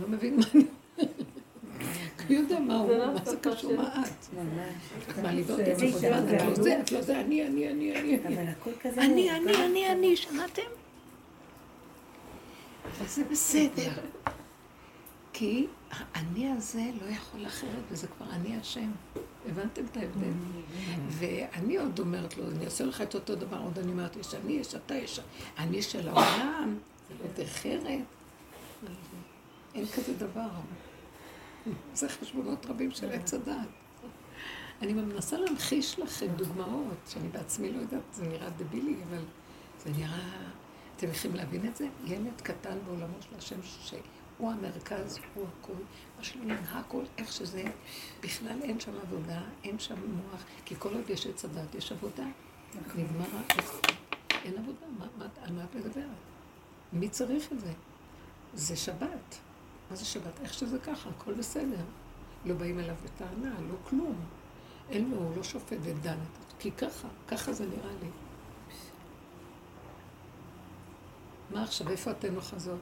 לא מבין מה אני... הוא יודע מה הוא, לא מה זה קשור. מה את? את מעליבה אותי, את לא לא זה. את לא זה, אני, אני, אני, אני. אני, אני, אני, אני, שמעתם? וזה בסדר. כי האני הזה לא יכול אחרת, וזה כבר אני השם. הבנתם את ההבדל? ואני עוד אומרת לו, אני אעשה לך את אותו דבר, עוד אני אומרת, יש אני, יש אתה, יש אני של העולם, זה לא דרך ארץ. אין כזה דבר. זה חשבונות רבים של עץ הדעת. אני מנסה להמחיש לכם דוגמאות, שאני בעצמי לא יודעת, זה נראה דבילי, אבל זה נראה... אתם יכולים להבין את זה? ילד קטן בעולמו של השם, שהוא המרכז, הוא הכול, מה שלומד, הכל, איך שזה, בכלל אין שם עבודה, אין שם מוח, כי כל עוד יש עץ הדת, יש עבודה. נגמר אין עבודה, מה, מה, על מה את מדברת? מי צריך את זה? זה שבת. מה זה שבת? איך שזה ככה, הכל בסדר. לא באים אליו בטענה, לא כלום. אין לו, הוא לא שופט ודן. כי ככה, ככה זה נראה לי. מה עכשיו, איפה אתן אוחזות?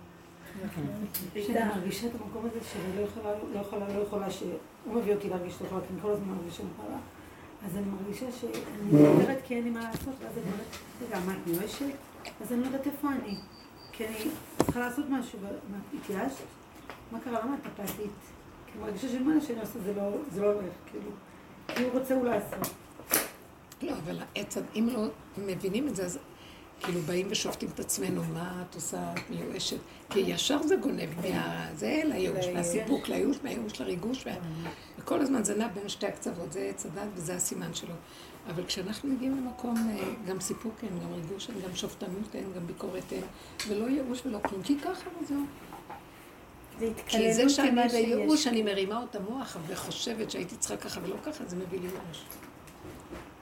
שאני מרגישה את המקום הזה שאני לא יכולה, לא יכולה, לא יכולה, שהוא מביא אותי להרגיש לא יכולה, כי אני כל הזמן מרגישה מחלה. אז אני מרגישה שאני מדברת כי אין לי מה לעשות, ואז אני אומרת, רגע, מה, את מיואשת? אז אני לא יודעת איפה אני. כי אני צריכה לעשות משהו, ומה, התייאשת? מה קרה? למה את אפתית? כי אני מרגישה שמה שאני עושה זה לא, זה לא הולך, כאילו. כי הוא רוצה הוא לעשות. לא, אבל העץ, אם לא מבינים את זה, אז כאילו באים ושופטים את עצמנו, מה את עושה, את מיואשת? כי ישר זה גונב מהזה לייאוש, מהסיפוק לייאוש, מהייאוש לריגוש, וה- וכל הזמן זה נע בין שתי הקצוות, זה עץ הדת וזה הסימן שלו. אבל כשאנחנו מגיעים למקום, אה, גם סיפוק אין, גם ריגוש אין, גם שופטנות אין, גם ביקורת אין, ולא ייאוש ולא כלום, כי ככה וזהו. זה כי זה שאני בייאוש, אני מרימה את המוח וחושבת שהייתי צריכה ככה ולא ככה, זה מביא לי ייאוש.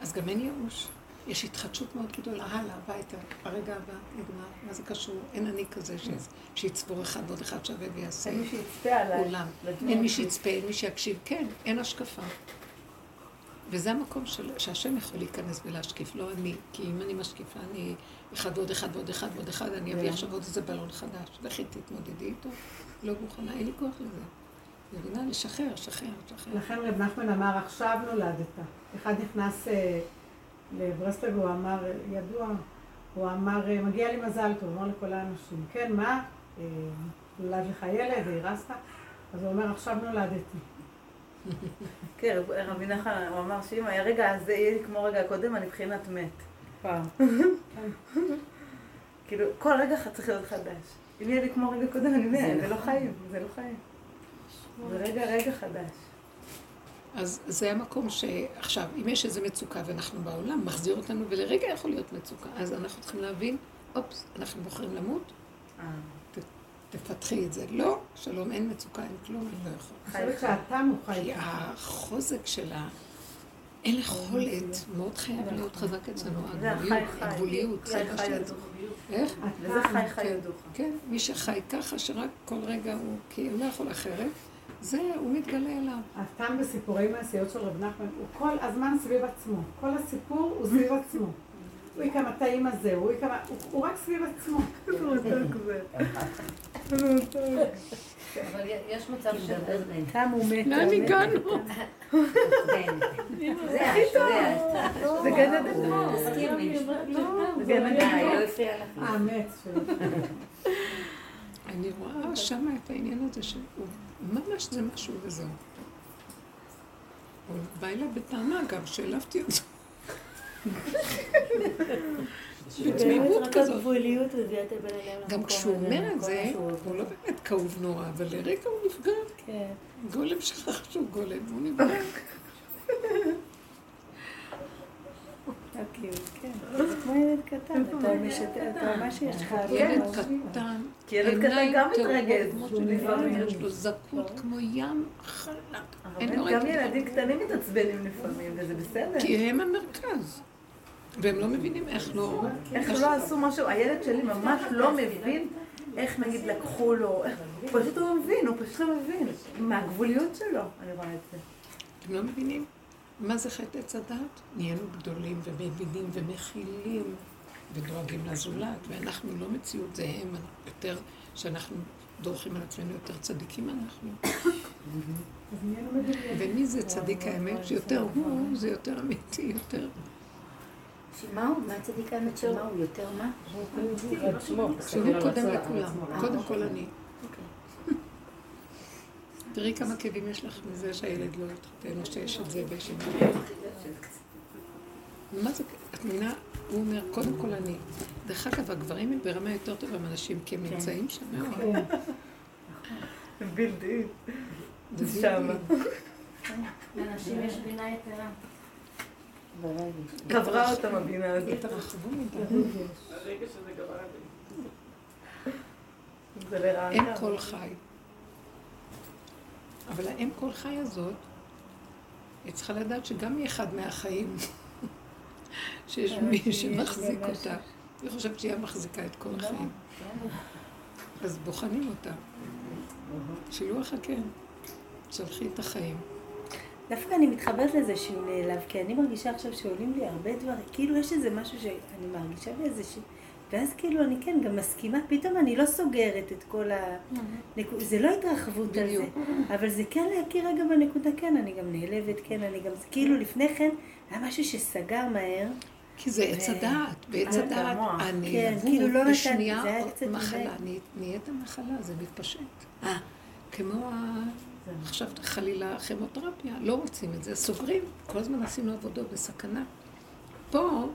אז גם אין ייאוש. יש התחדשות מאוד גדולה, הלאה, הביתה, הרגע הבא, נגמר, מה זה קשור? אין אני כזה ש- שיצבור אחד ועוד אחד שווה ויעשה אין מי שיצפה עליי. עולם. לדמות. אין מי שיצפה, אין מי שיקשיב, כן, אין השקפה. וזה המקום של, שהשם יכול להיכנס ולהשקיף, לא אני. כי אם אני משקיפה, אני אחד ועוד אחד ועוד אחד ועוד אחד, אני אביא עכשיו עוד איזה בלון חדש. לכי תתמודדי איתו. לא מוכנה, אין לי כוח לזה. מבינה? לשחרר, שחרר, שחרר. לכן רב נחמן אמר, עכשיו נולדת. אחד נכנס אה, לברסלב, הוא אמר, ידוע, הוא אמר, אה, מגיע לי מזל טוב, אמר לכל האנשים, כן, מה? אה, נולד לך ילד, הרסת? אז הוא אומר, עכשיו נולדתי. *laughs* כן, רב- רבי נחמן, הוא אמר שאם היה רגע הזה יהיה כמו רגע הקודם, אני בחינת מת. פעם. *laughs* כאילו, כל רגע צריך להיות חדש. אם יהיה לי כמו רגע קודם, אני מת, זה לא חיים, זה לא חיים. זה רגע, רגע חדש. אז זה המקום שעכשיו, אם יש איזו מצוקה ואנחנו בעולם, מחזיר אותנו, ולרגע יכול להיות מצוקה, אז אנחנו צריכים להבין, אופס, אנחנו בוחרים למות, תפתחי את זה. לא, שלום, אין מצוקה, אין כלום, אני לא יכול. אני חושבת שהטעם הוא חי. כי החוזק של ה... אין יכולת, מאוד חייב להיות חזק אצלנו, זה הגבוליות. הגבוליות, זה מה חי ש... ידוך. איך? וזה חי חי כן. ידוך. כן, מי שחי ככה, שרק כל רגע הוא, כי הוא לא יכול אחרת, זה, הוא מתגלה אליו. הטעם בסיפורי מעשיות של רב נחמן הוא כל הזמן סביב עצמו. כל הסיפור הוא סביב *laughs* עצמו. הוא יקם הטעים הזה, הוא יקם... הוא- הוא רק סביב עצמו. *laughs* *laughs* אבל יש מצב של... טעם הוא מת. לאן הגענו? זה את, זה את. זה גן עדן פה. תסכימי. זה גן עדן. לא הפריע לך. האמת. אני רואה שם את העניין הזה שהוא ממש זה משהו וזהו. הוא בא אליי בטענה גם, שהעלבתי אותו. בתמימות כזאת. הגבוליות הביאה את הבן אדם למקום גם כשהוא אומר את למקום זה, הוא לא באמת כאוב נורא, אבל לרגע הוא נפגע. כן. גולם שכח שהוא גולם, והוא נפגע. *laughs* כן. זה *laughs* כמו ילד קטן, אתה משתף, אתה ממש יש לך... ילד ממש- קטן, כי ילד קטן עיניים גם מתרגז. יש לו זקות כמו ים חלק. גם. ילדים קטנים מתעצבנים לפעמים, וזה בסדר. כי הם המרכז. והם לא מבינים איך לא... איך לא עשו משהו, הילד שלי ממש לא מבין איך נגיד לקחו לו, איך- פשוט הוא לא מבין, הוא פשוט לא מבין. מהגבוליות שלו, אני רואה את זה. אתם לא מבינים? מה זה חטא עץ הדת? נהיינו גדולים ומבינים ומכילים ודואגים לזולת, ואנחנו לא מציאות, זה הם יותר, שאנחנו דורכים על עצמנו יותר צדיקים אנחנו. ומי זה צדיק האמת? שיותר הוא, זה יותר אמיתי, יותר... מה הוא? מה הצדיק האמת שלו? מה הוא? יותר מה? שהוא קודם לכולם, קודם כל אני. תראי כמה כאבים יש לך מזה שהילד לא התחתן, או שיש את זה ויש את זה. מה זה, את מבינה? הוא אומר, קודם כל אני. דרך אגב, הגברים הם ברמה יותר טובה מאנשים, כי הם נמצאים שם מאוד. בלתי. זה שם. בלתי. לאנשים יש בינה יתרה. ברגש. קברה אותם הבינה הזאת. התרחבו מדי. זה לרעה. אין קול חי. אבל האם קול חי הזאת, היא צריכה לדעת שגם היא אחד מהחיים, שיש מי שמחזיק אותה. היא חושבת שהיא המחזיקה את כל החיים. אז בוחנים אותה. שילוח הכן. שלחי את החיים. דווקא אני מתחברת לזה שהוא נעלב, כי אני מרגישה עכשיו שעולים לי הרבה דברים, כאילו יש איזה משהו שאני מרגישה באיזה ש... ואז כאילו אני כן גם מסכימה, פתאום אני לא סוגרת את כל ה... נקו- זה לא התרחבות על זה. אבל זה כן להכיר רגע בנקודה, כן, אני גם נעלבת, כן, אני גם... כאילו לפני כן היה משהו שסגר מהר, כי זה עץ הדעת, בעץ הדעת המוח. כן, כאילו לא הנעלבות בשנייה מחלה, נהיית מחלה, זה מתפשט. אה, כמו ה... עכשיו חלילה כימותרפיה, לא רוצים את זה, סוגרים, כל הזמן עשינו עבודות בסכנה. פה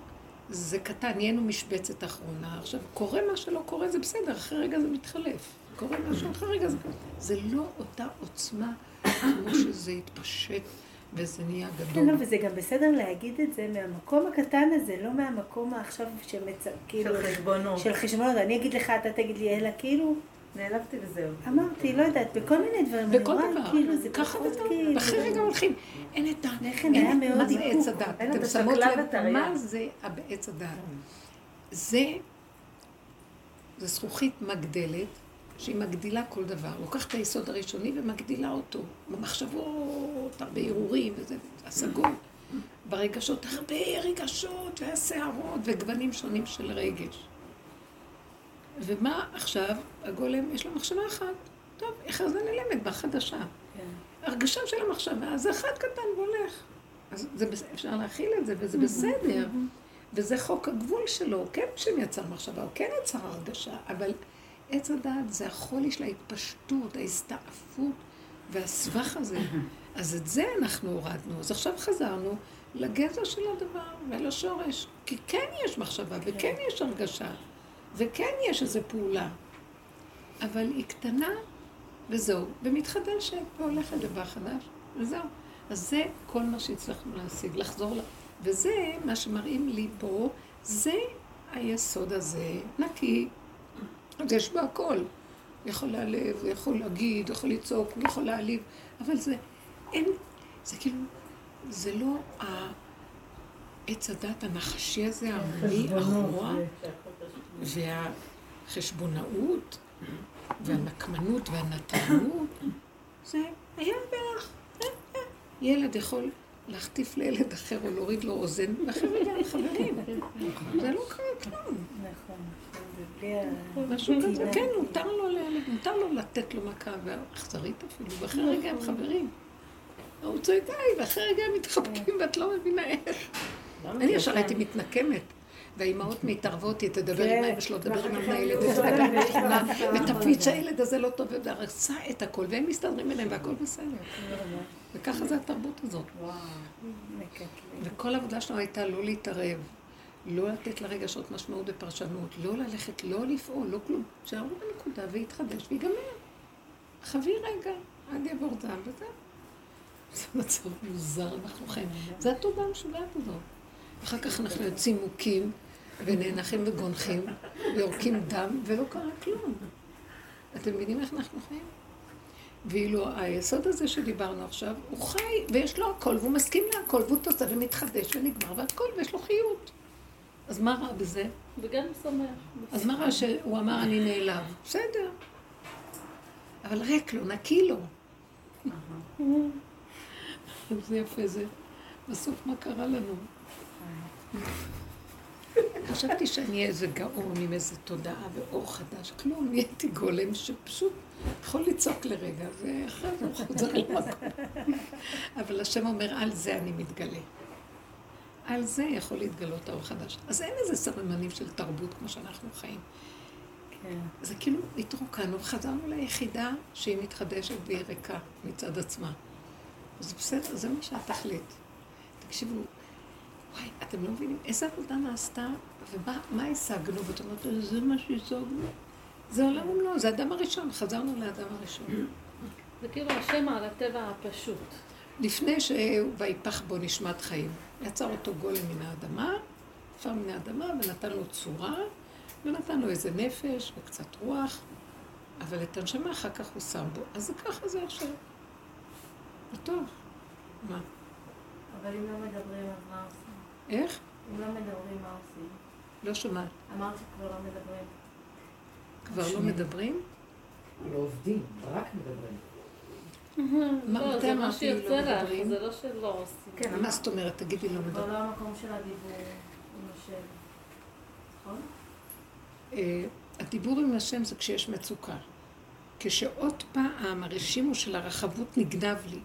זה קטן, נהיינו משבצת אחרונה, עכשיו קורה מה שלא קורה זה בסדר, אחרי רגע זה מתחלף. קורה משהו אחרי רגע זה... זה לא אותה עוצמה כמו שזה התפשט וזה נהיה כן, לא, גדול. וזה גם בסדר להגיד את זה מהמקום הקטן הזה, לא מהמקום עכשיו שמצ... כאילו... של חשבונות. של חשבונות, אני אגיד לך, אתה תגיד לי, אלא כאילו, נעלבתי וזהו. אמרתי, לא יודעת, בכל מיני דברים, בכל דבר, כאילו, זה ככה וזהו, כאילו, ואחרי רגע הולכים, אין את ה... לכן היה מאוד מה זה. עץ הדת? אתם את שמות לב. מה זה עץ הדת? זה, זה זכוכית מגדלת, שהיא מגדילה כל דבר. לוקחת את היסוד הראשוני ומגדילה אותו. במחשבות, הרבה הרהורים וזה, השגות. ברגשות, הרבה רגשות, והסערות, וגוונים שונים של רגש. ומה עכשיו? הגולם, יש לו מחשבה אחת. טוב, איך זה נעלמת בחדשה. הרגשה של המחשבה, זה אחד קטן והולך. אז זה, אפשר להכיל את זה, וזה בסדר. וזה חוק הגבול שלו, כן שם יצר מחשבה, הוא כן יצר הרגשה, אבל עץ הדעת זה החולי של ההתפשטות, ההסתעפות והסבך הזה. אז את זה אנחנו הורדנו. אז עכשיו חזרנו לגזע של הדבר ולשורש. כי כן יש מחשבה, וכן יש הרגשה, וכן יש איזו פעולה. אבל היא קטנה, וזהו, ומתחדשת, והולכת דבר חדש, וזהו. אז זה כל מה שהצלחנו להשיג, לחזור ל... וזה מה שמראים לי פה, זה היסוד הזה, נקי, אז יש בו הכל. יכול להעלב, הוא יכול להגיד, הוא יכול לצעוק, הוא יכול להעליב, אבל זה, אין, זה כאילו, זה לא העץ הדת הנחשי הזה, העממי, הרוע, והחשבונאות, והנקמנות והנתרנות, זה היה בערך, אה, אה. ילד יכול להחטיף לילד אחר או להוריד לו אוזן, ואחרי רגע חברים. זה לא קרה כלום. נכון, ה... משהו כזה. כן, מותר לו, ל- מותר לו לתת לו מכה, ואכזרית אפילו, ואחרי רגע הם חברים. הוא צועק די, ואחרי רגע הם מתחבקים, ואת לא מבינה איך. אני ישר הייתי מתנקמת. והאימהות מתערבות, היא תדבר עם כן, האמא שלו, תדבר עם המנהלת, ותדבר השכונה, לה ותפיץ שהילד הזה לא טוב, והרסה את הכל, והם מסתדרים ביניהם והכל בסדר. וככה זה התרבות הזאת. וכל העבודה שלנו הייתה לא להתערב, לא לתת לרגשות משמעות ופרשנות, לא ללכת, לא לפעול, לא כלום. שערו בנקודה ויתחדש ויגמר. חווי רגע, עד יעבור זעם וזהו. זה מצב מוזר, אנחנו חיים. זה התודה המשוגעת הזאת. אחר כך אנחנו יוצאים מוכים, ונאנחים וגונחים, ויורקים דם, ולא קרה כלום. אתם מבינים איך אנחנו חיים? ואילו היסוד הזה שדיברנו עכשיו, הוא חי, ויש לו הכל, והוא מסכים להכל, והוא תוצא ומתחדש ונגמר, והכל, ויש לו חיות. אז מה רע בזה? וגם שמח. אז מה רע שהוא אמר אני נעלב? בסדר. אבל ריק לו, נקי לו. זה יפה זה. בסוף מה קרה לנו? חשבתי שאני אהיה איזה גאון עם איזה תודעה ואור חדש. כלום, נהייתי גולם שפשוט יכול לצעוק לרגע, ואחרי זה הוא חוזר למקום. אבל השם אומר, על זה אני מתגלה. על זה יכול להתגלות האור חדש. אז אין איזה סממנים של תרבות כמו שאנחנו חיים. כן. זה כאילו התרוקנו וחזרנו ליחידה שהיא מתחדשת והיא ריקה מצד עצמה. אז בסדר, זה מה שהתכלית. תקשיבו, אתם לא מבינים איזה עבודה נעשתה ומה מה השגנו? ואת אומרת, זה מה שהשגנו? זה עולם ומלואו, זה האדם הראשון, חזרנו לאדם הראשון. *clears throat* זה כאילו השם על הטבע הפשוט. לפני שויפח בו נשמת חיים, יצר אותו גולם מן האדמה, עפר מן האדמה ונתן לו צורה, ונתן לו איזה נפש וקצת רוח, אבל את הנשמה אחר כך הוא שם בו. אז ככה זה עכשיו. זה טוב. מה? אבל אם לא מדברים, אז מה עושים? איך? אם לא מדברים, מה עושים? לא שומעת. אמרת שכבר לא מדברים. כבר לא מדברים? לא עובדים, רק מדברים. מה, לא, זה מה אמרתי שיוצא לא לך? זה לא שלא עושים. כן, מה זאת אומרת? תגידי לא כבר מדברים. לא המקום של הדיבור עם השם. נכון? אה, הדיבור עם השם זה כשיש מצוקה. כשעוד פעם הרשימו של הרחבות נגנב לי,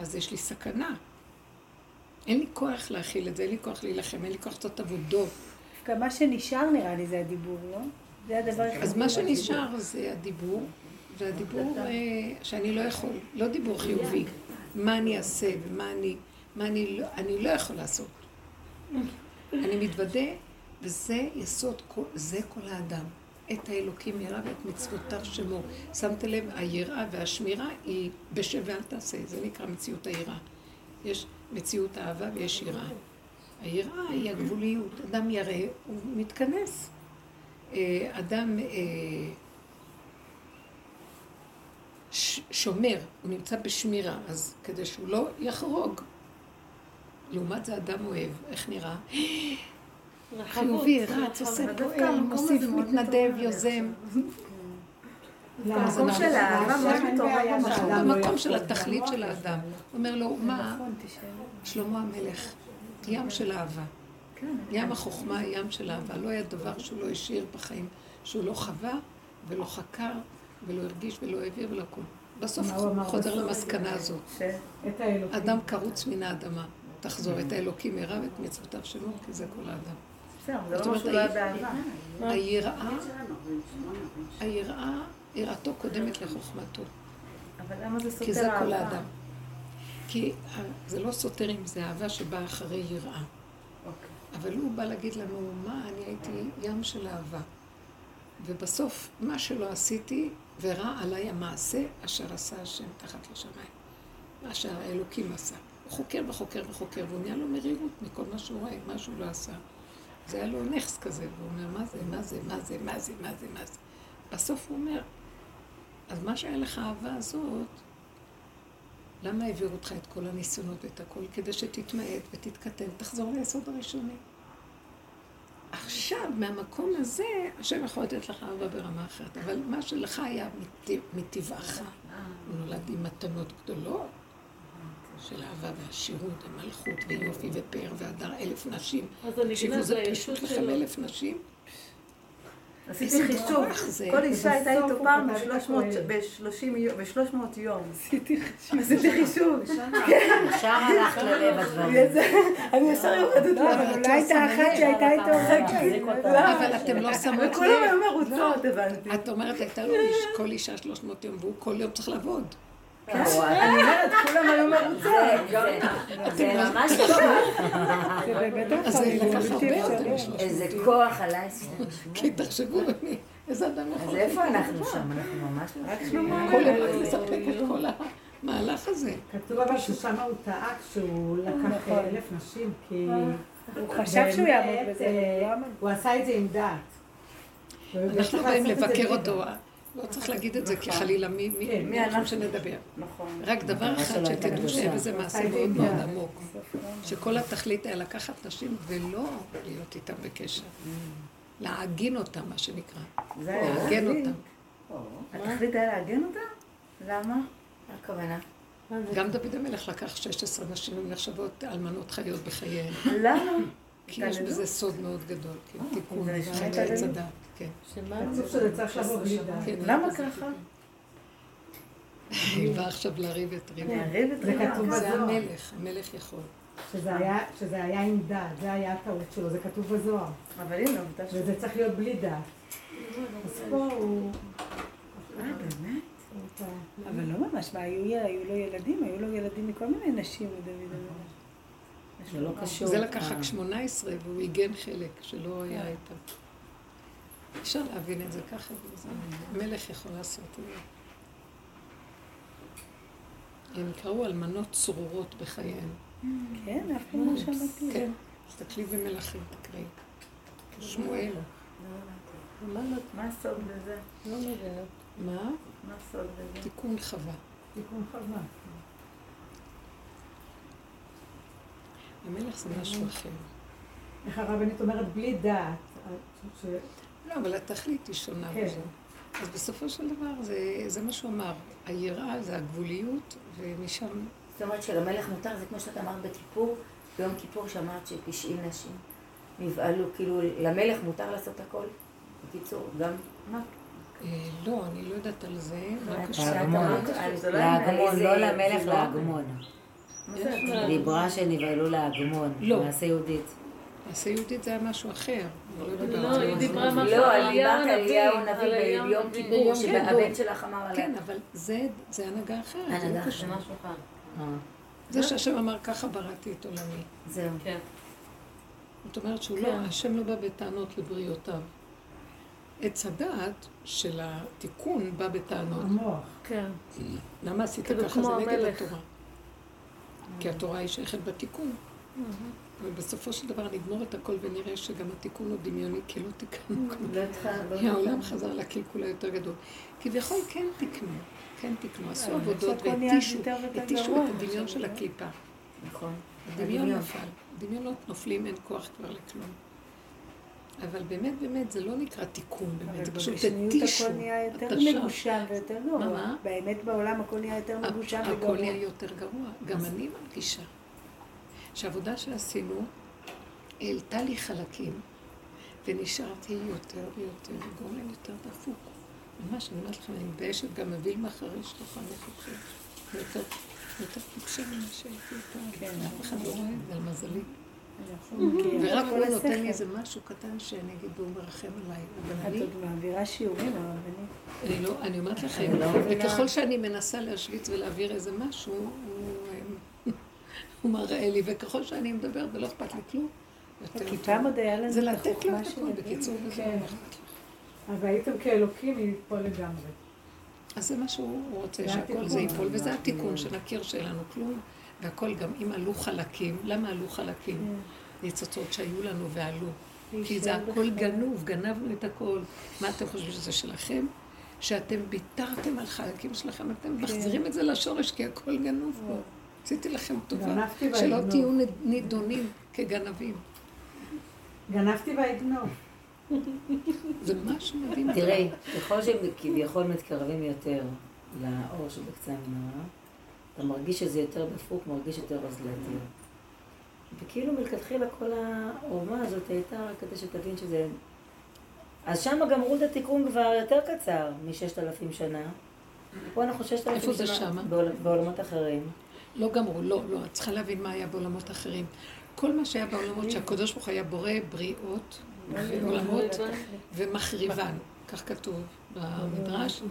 אז יש לי סכנה. אין לי כוח להכיל את זה, אין לי כוח להילחם, אין לי כוח לעשות עבודות. גם מה שנשאר נראה לי זה הדיבור, לא? זה הדבר היחידי. אז מה שנשאר זה הדיבור, והדיבור אה, שאני לא יכול, לא דיבור חיובי. מה אני אעשה ומה אני, מה אני לא, אני לא יכול לעשות. אני מתוודה, וזה יסוד, זה כל האדם. את האלוקים ירא ואת מצוותיו שמור. שמת לב, היראה והשמירה היא בשב ואל תעשה, זה נקרא מציאות היראה. יש מציאות אהבה ויש יראה. היראה היא הגבוליות. אדם ירא, הוא מתכנס. אה, אדם אה, שומר, הוא נמצא בשמירה, אז כדי שהוא לא יחרוג. לעומת זה אדם אוהב, איך נראה? חיובי, רץ. עושה, פועל, מוסיף, מתנדב, יוזם. של האהבה מאוד מתעורר אנחנו במקום. במקום של התכלית של האדם. אומר לו, מה? שלמה המלך, ים של אהבה. ים החוכמה, ים של אהבה. לא היה דבר שהוא לא השאיר בחיים, שהוא לא חווה ולא חקר ולא הרגיש ולא העביר ולא כלום. בסוף הוא חוזר? למסקנה הזאת. אדם קרוץ מן האדמה. תחזור את האלוקים ירא ואת מצוותיו שלו, כי זה כל האדם. זאת לא אומרת, משהו לא. היראה, היראה, יראתו קודמת לחוכמתו. אבל למה זה כי זה סותר כל אהבה? האדם. כי ה- זה לא סותר אם זה אהבה שבאה אחרי יראה. אוקיי. אבל הוא בא להגיד לנו, מה, אני הייתי ים של אהבה. ובסוף, מה שלא עשיתי, ורע עליי המעשה אשר עשה השם תחת לשמיים. מה שהאלוקים עשה. הוא חוקר וחוקר וחוקר, והוא נהיה לו מרירות מכל מה שהוא רואה, מה שהוא לא עשה. זה היה לו נכס כזה, והוא אומר, מה זה, מה זה, מה זה, מה זה, מה זה, מה זה. בסוף הוא אומר, אז מה שהיה לך האהבה הזאת, למה העבירו אותך את כל הניסיונות ואת הכל? כדי שתתמעט ותתקטן, תחזור ליסוד הראשוני. עכשיו, מהמקום הזה, השם יכול לתת לך אהבה ברמה אחרת, אבל מה שלך היה מטבע- מטבעך, הוא נולד עם מתנות גדולות של אהבה ועשירות ומלכות ויופי ופאר והדר אלף נשים. אז אני מבינה, זה פשוט לכם. אלף נשים. עשיתי חישוב. כל אישה הייתה איתו פעם כתב את ב-300 הכהן. ב-300 יום. עשיתי חישוב. עשיתי חישוב. ישר הלכת ללב הדברים. אני ישר יורדת לא, לה. אבל אולי הייתה אחת שהייתה איתו תחזיק אותה. אבל אתם לא שמות וכולם לב. היו מרוצות, הבנתי. את אומרת, הייתה לו כל אישה 300 יום, והוא כל יום צריך לעבוד. כן, אני אומרת, כולם היו מרוצות. זה- ממש באמת אז זה החיים, לקח זה הרבה בלתי יותר אפשרי. מ-300 איזה. כוח עליי. כי תחשבו במי, איזה אדם יכול. אז איפה אנחנו שם? אנחנו ממש לא שם. כל רק לספק את כל המהלך הזה. כתוב אבל ששם הוא טעה כשהוא לקח נכון. אלף נשים, כי... הוא חשב שהוא יעמוד בזה, אה, הוא לא עשה את זה עם דעת. אנחנו באים לבקר. אותו. לא צריך להגיד את זה, כי חלילה מי מי- כן, מי אנחנו שנדבר. נכון. רק דבר אחד הייתה שתדעו. שאין בזה עשה מעשה מאוד מאוד. עמוק. שכל התכלית היה לקחת נשים ולא להיות איתם בקשר. להעגין אותם, מה שנקרא. לעגן. אותם. התכלית היה לעגן אותה? למה? מה הכוונה? גם דוד המלך לקח 16 נשים, הן נחשבות אלמנות חיות בחייהן. למה? כי יש בזה סוד מאוד גדול, כן, תיקון, זה נשמע חטא. עץ הדת, כן. שזה. כן. למה ככה? היא באה עכשיו לריב את ריבה. מערב את זה ריבה. כתוב זה בזוהר. המלך, המלך יכול. שזה היה- שזה היה עם דעת, זה היה הטעות שלו, זה כתוב בזוהר. אבל הנה, עובדה ש... וזה צריך להיות בלי דעת. אז פה הוא... אה, באמת? אבל לא ממש, מה, היו היו לו ילדים, היו לו ילדים מכל מיני נשים לדוד המלך. זה לא קשור. זה לקח רק אה, 18 והוא עיגן חלק שלא היה איתם. אפשר להבין את זה ככה, מלך יכול לעשות את זה. הם קראו אלמנות צרורות בחייהם. כן, אף פעם לא שמעתי. כן, תסתכלי במלכים, תקראי. שמואל. מה לא- מה הסוד בזה? לא מבינה. מה? מה הסוד בזה? תיקון חווה. תיקון חווה. המלך זה משהו אחר. איך הרבנית אומרת בלי דעת. לא, אבל התכלית היא שונה כן. בזה. אז בסופו של דבר, זה, זה מה שהוא אמר. היראה זה הגבוליות, ומשם... זאת אומרת שלמלך מותר, זה כמו שאת אמרת בכיפור, ביום כיפור שאמרת ש-90 נשים נבהלו, כאילו למלך מותר לעשות הכל? בקיצור, גם... מה? אה, לא, אני לא יודעת על זה. מה קשור? שאת להגמון, שזה לא להגמון, איזה- לא למלך, לא- להגמון. דיברה שנבהלו להגמון, לא. מעשה יהודית. מעשה יהודית זה היה משהו אחר. לא היא זה. דיברה משהו על אני אליהו דיברת על אליהו הנביא, הנביא על אליהו ביום. כיפור, ביום שהבן שלך אמר עליה. כן, אבל זה, זה הנהגה אחרת. לא הנהגה. זה משהו אחר. אה, זה שהשם אמר ככה בראתי את עולמי. זהו. כן. זאת אומרת שהוא לא, השם לא בא בטענות לבריאותיו. עץ הדעת של התיקון בא בטענות. המוח. כן. למה עשית כאילו ככה? זה נגד. התורה. כי התורה היא שייכת בתיקון. ובסופו של דבר נגמור את הכל ונראה שגם התיקון הוא דמיוני, כי לא תיקנו כלום. לא. כי *laughs* העולם חזר לקלקול היותר גדול. כביכול כן תיקנו, כן תיקנו, עשו אבל עבודות והתישו, התישו את הדמיון. של הקליפה. נכון. הדמיון. נפל. דמיונות נופלים, אין כוח כבר לכלום. אבל באמת, באמת, זה לא נקרא תיקון, באמת, אבל זה פשוט התישו. הכל נהיה יותר. מגושם ויותר גרוע. מה? באמת בעולם הכל נהיה יותר מגושם הכל וגרוע. נהיה יותר גרוע. גם אני מרגישה שהעבודה שעשינו העלתה לי חלקים, ונשארתי יותר ויותר, גורם יותר דפוק. ממש, אני אומרת לכם, אני מתביישת גם מווילמה חריש תוכל לחושב. יותר, יותר טיפשה ממה שהייתי פעם. כן. אף אחד לא רואה את זה, על מזלי. ורק הוא נותן. לי איזה משהו קטן שאני אגיד, והוא מרחם עליי. את עוד מעבירה שיעורים, הרבנית. אני לא, אני אומרת לכם, לא. וככל שאני מנסה להשוויץ ולהעביר איזה משהו, הוא, הוא מראה לי, וככל שאני מדברת ולא אכפת לי כלום, יותר כי. פעם עוד היה לנו זה לתת לו את הכל, בקיצור, וזה כן. לא אכפת לי. אז הייתם כאלוקים, היא פה לגמרי. אז זה מה שהוא רוצה, שהכל. זה ייפול, וזה התיקון, שנכיר שאין לנו כלום, והכל גם אם עלו חלקים, למה עלו חלקים? ניצוצות שהיו לנו ועלו. כי זה הכל גנוב, גנבנו את הכל. מה אתם חושבים שזה שלכם? שאתם ביטרתם על חלקים שלכם, אתם מחזירים את זה לשורש, כי הכל גנוב פה. עשיתי לכם טובה, שלא. תהיו נידונים כגנבים. גנבתי ואגנוב. זה משהו מדהים. תראי, ככל שהם כביכול מתקרבים יותר לאור שבקצה המנהרה, אתה מרגיש שזה יותר דפוק, מרגיש יותר אוזלתי. וכאילו מלכתחילה כל העורמה הזאת הייתה רק כדי שתבין שזה... אז שם גמרו את התיקון כבר יותר קצר מששת אלפים שנה. פה אנחנו ששת אלפים איפה שנה. זה שמה? בעול- בעולמות אחרים. לא גמרו, לא, לא, את צריכה להבין מה היה בעולמות אחרים. כל מה שהיה בעולמות שהקדוש ברוך היה בורא בריאות ועולמות ומחריבן, כך כתוב במדרש,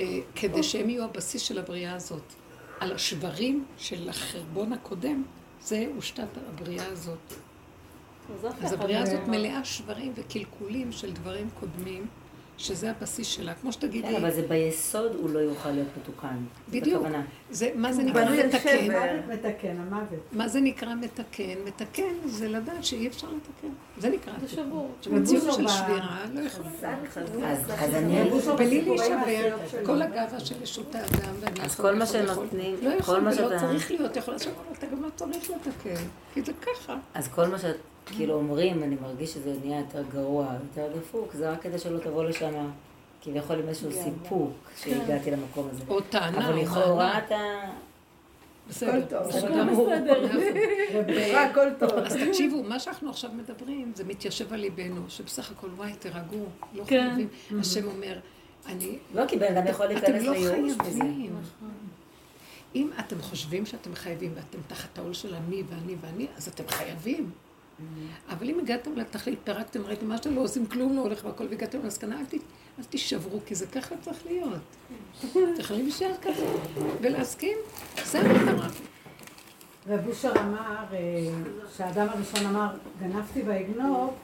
אה, כדי שהם יהיו הבסיס של הבריאה הזאת. על השברים של החרבון הקודם, זה הושתת הבריאה הזאת. אז הבריאה הזאת מלאה שברים וקלקולים של דברים קודמים, שזה הבסיס שלה. כמו שתגידי, כן, אבל זה ביסוד הוא לא יוכל להיות מתוקן. בדיוק. זה, מה זה נקרא מתקן? מתקן, המוות. מה זה נקרא מתקן? מתקן זה לדעת שאי אפשר לתקן. זה נקרא זה תיקון. שבור. שמציאות ובוסו של שבירה לא יכולה. אגיד, בלי להישבר. כל הגאווה של ישות האדם, אז כל מה. שנותנים, לא כל יכול מה ולא. צריך להיות, יכול לעשות, אתה גם לא צריך לתקן, כי זה ככה. אז כל מה שאת כאילו אומרים, אני מרגיש שזה נהיה יותר גרוע, יותר דפוק, זה רק כדי שלא תבוא לשם כביכול עם איזשהו סיפוק שהגעתי למקום הזה. או טענה, אבל או לכאורה. אתה... בסדר, טוב. בסדר הכל גמור. בסדר. אה, הכל טוב. אז תקשיבו, מה שאנחנו עכשיו מדברים, זה מתיישב על ליבנו, שבסך הכל, וואי, תירגעו, לא כן. חייבים. השם אומר, אני לא, כי בן אדם יכול אתם להיכנס לא לייאוש בזה. חייבים. אם אתם חושבים שאתם חייבים ואתם תחת העול של אני ואני ואני, אז אתם חייבים. אבל אם הגעתם לתכלית, פירקתם, ראיתם מה שאתם לא עושים, כלום לא הולך והכל, והגעתם למסקנה, אל, ת, אל תישברו, כי זה ככה צריך להיות. אתם יכולים להישאר ככה ולהסכים, זה המטרה. רב אושר אמר, אה, שהאדם הראשון אמר, גנבתי ואגנוב,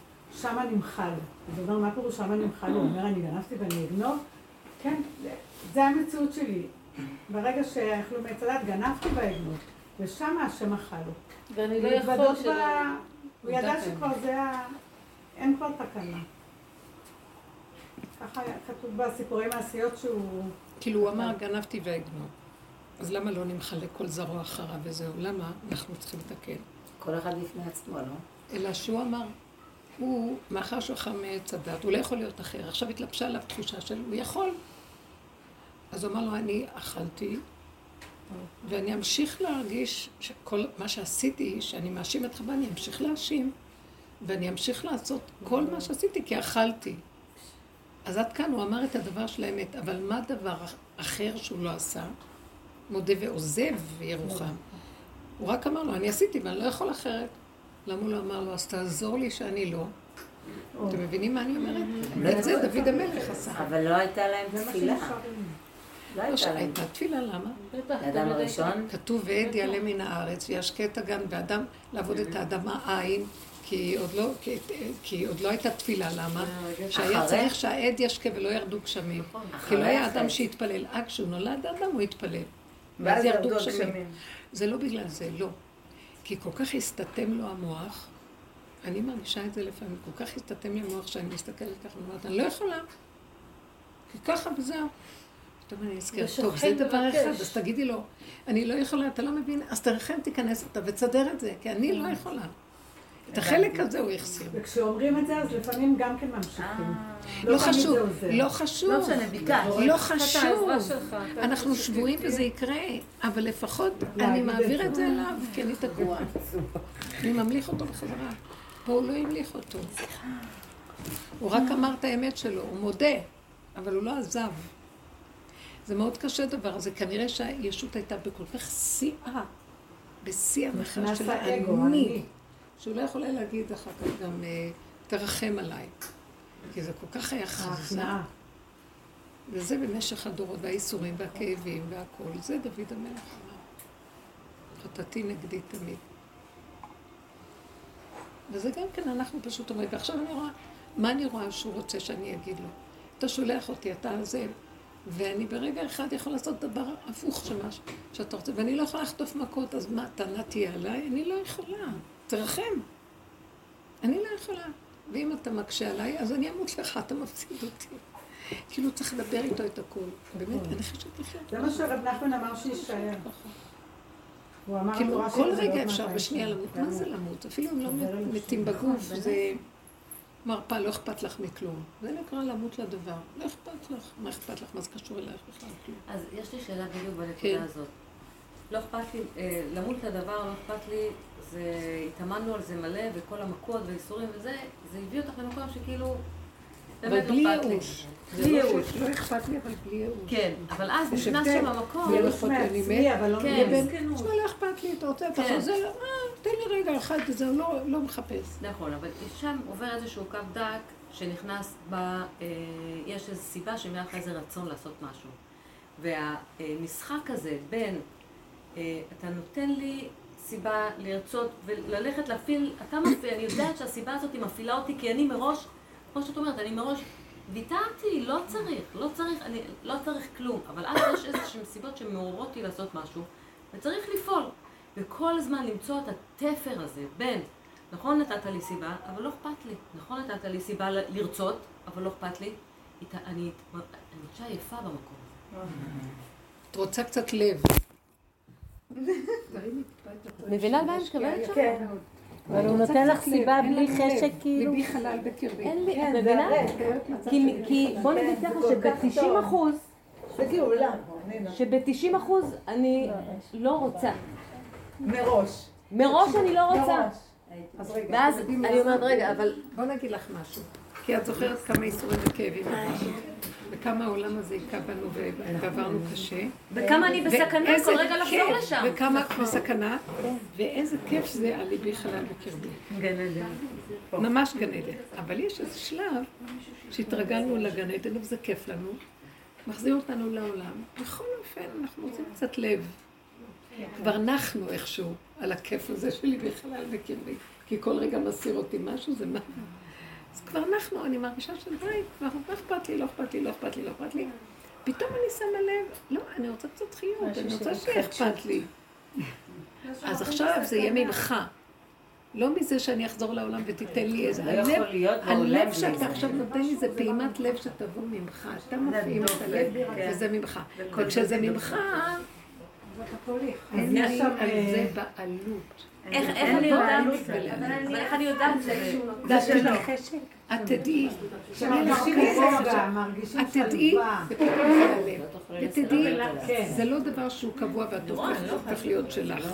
שמה נמחל. אז הוא אומר, מה פירוש שמה נמחל? הוא אומר, אני גנבתי ואני אגנוב? כן, זה- המציאות שלי. ברגע שאכלו מעץ הדת, גנבתי ואגנוב. ושמה השם אכל לו. ואני לא יכול שלא... הוא ידע שכבר זה ה... אין כבר תקנה. ככה היה כתוב בסיפורי מעשיות שהוא... כאילו הוא אמר, גנבתי ואגנוב. אז למה לא נמחא לכל זרוע אחריו וזהו? למה? אנחנו צריכים לתקן. כל אחד בפני עצמו, לא? אלא שהוא אמר, הוא, מאחר שהוא אכל מעץ הדת, הוא לא יכול להיות אחר. עכשיו התלבשה עליו תחושה של, הוא יכול. אז הוא אמר לו, אני אכלתי, ואני אמשיך להרגיש שכל מה שעשיתי, שאני מאשים את חווה, אני אמשיך להאשים, ואני אמשיך לעשות כל מה שעשיתי, כי אכלתי. אז עד כאן הוא אמר את הדבר של האמת, אבל מה דבר אחר שהוא לא עשה? מודה ועוזב ירוחם. הוא רק אמר לו, אני עשיתי ואני לא יכול אחרת. למה הוא לא אמר לו, אז תעזור לי שאני לא? אתם מבינים מה אני אומרת? את זה דוד המלך עשה. אבל לא הייתה להם תפילה. לא הייתה תפילה, למה? תמיד הראשון, כתוב ועד יעלה מן הארץ וישקה את הגן ואדם לעבוד את האדמה עין כי עוד לא, כי, כי עוד לא הייתה תפילה, למה? שהיה אחרי? צריך שהעד ישקה ולא ירדו גשמים. כי לא היה אדם. שהתפלל. אה, כשהוא נולד האדם הוא התפלל. ואז ירדו הגשמים. זה לא בגלל זה, לא. כי כל כך הסתתם לו המוח, אני מרגישה את זה לפעמים, כל כך הסתתם לי המוח שאני מסתכלת ככה ואומרת, אני לא יכולה. כי ככה וזהו. פתאום אני נזכרת, טוב, זה דבר. אחד, אז תגידי לו, אני לא יכולה, אתה לא מבין, אז תרחם, תיכנס אתה ותסדר את זה, כי אני לא יכולה. את החלק הזה הוא החסיר. וכשאומרים את זה, אז לפעמים גם כן ממשיכים. לא תמיד חשוב. לא חשוב. לא משנה, ביקשת. לא חשוב. אתה אנחנו שבויים וזה יקרה, אבל לפחות אני מעביר. את זה אליו, כי אני תקוע. אני ממליך אותו בחזרה. פה הוא לא המליך אותו. הוא רק אמר את האמת שלו, הוא מודה, אבל הוא לא עזב. זה מאוד קשה הדבר הזה, כנראה שהישות הייתה בכל כך שיאה, בשיא המחאה של האני, אני. שהוא לא יכול היה להגיד אחר כך גם, אה, תרחם עליי. כי זה כל כך היה חזק. וזה במשך הדורות, והאיסורים והכאבים והכל. זה דוד המלך אמר. חטאתי נגדי תמיד. וזה גם כן אנחנו פשוט אומרים. ועכשיו אני רואה, מה אני רואה שהוא רוצה שאני אגיד לו? אתה שולח אותי, אתה זה, ואני ברגע אחד יכול לעשות דבר הפוך של מה ש- שאתה רוצה, ואני לא יכולה לחטוף מכות, אז מה, הטענה תהיה עליי? אני לא יכולה. תרחם. אני לא יכולה. ואם אתה מקשה עליי, אז אני אמות לך, אתה מפסיד אותי. כאילו צריך לדבר איתו את הכול. באמת, אני חושבת לחיות. זה מה שרב נחמן אמר שיישאר. הוא אמר כאילו, כל רגע אפשר בשנייה. למות. מה זה למות? אפילו אם לא אל מתים. בגוף, זה מרפא, לא אכפת לך מכלום. זה נקרא למות לדבר. לא אכפת לך. מה אכפת לך? מה זה קשור אלייך בכלל? כלום. אז יש לי שאלה בדיוק כן. בנקודה הזאת. לא אכפת לי, אה, למות לדבר, לא אכפת לי, זה, התאמנו על זה מלא, וכל המכות והאיסורים וזה, זה הביא אותך למקום שכאילו, באמת לא אכפת לי. בלי זה לא ייאוש. לא אכפת לי, אבל בלי ייאוש. כן, אבל אז נכנס. שם המקום. בלי אכפת לי, אני מעצמי, מת. אבל לא כן. לבין, תשמע, לא אכפת לי, אתה רוצה, אתה כן. חוזר, אה, תן לי רגע אחד וזהו, לא- לא מחפש. נכון, אבל שם עובר איזשהו קו דק שנכנס ב... אה, יש איזו סיבה לך איזה רצון לעשות משהו. והמשחק הזה בין, אה, אתה נותן לי סיבה לרצות וללכת להפעיל, אתה מפעיל, אני יודעת שהסיבה הזאת היא מפעילה אותי כי אני מראש, כמו שאת אומרת, אני מראש ויתרתי, לא צריך, לא צריך, אני לא צריך כלום, אבל אז יש איזשהן סיבות שמעוררות אותי לעשות משהו, וצריך לפעול. וכל הזמן למצוא את התפר הזה בין, נכון נתת לי סיבה, אבל לא אכפת לי. נכון נתת לי סיבה לרצות, אבל לא אכפת לי. אני אני מרגישה יפה במקום הזה. את רוצה קצת לב. מבינה מה אני מתכוונת שם? כן. אבל הוא נותן לך סיבה בלי חשק. כאילו. ליבי חלל בקרבי. אין לי, כן, את מבינה? כי- בוא נגיד ככה שב-90 אחוז, זה גאולה. הנה. שב-90 אחוז אני לא רוצה. מראש. מראש אני לא רוצה. אז רגע, ואז אני? אומרת, רגע, אבל בוא נגיד לך משהו. כי את זוכרת כמה ייסורים וכאבים וכמה העולם הזה היכה בנו ועברנו קשה. וכמה אני בסכנה כל רגע לחזור לשם. וכמה בסכנה, ואיזה כיף זה על ליבי חלל בקרבי. גן עדן. ממש גן עדן. אבל יש איזה שלב שהתרגלנו לגן עדן, וזה כיף לנו, מחזיר אותנו לעולם. בכל אופן, אנחנו רוצים קצת לב. כבר נחנו איכשהו על הכיף הזה שלי בחלל בקרבי, כי כל רגע מסיר אותי משהו, זה מה... אז כבר נחנו, אני מרגישה שדי, כבר לא אכפת לי, לא אכפת לי, לא אכפת לי, לא אכפת לי. פתאום אני שמה לב, לא, אני רוצה קצת חיות, אני רוצה שיהיה אכפת לי. אז עכשיו זה יהיה ממך. לא מזה שאני אחזור לעולם ותיתן לי איזה... לא הלב שאתה. עכשיו נותן לי זה פעימת לב שתבוא ממך. אתה מפעים את הלב, כן. וזה ממך. וכשזה ממך, אין יש לי שם, על אה, זה בעלות. איך איך אין אני יודעת? אבל איך אני יודעת. זה שלו. את תדעי, את תדעי, הלב. ותדעי, כן. זה לא דבר שהוא קבוע ואת הופך להיות שלך.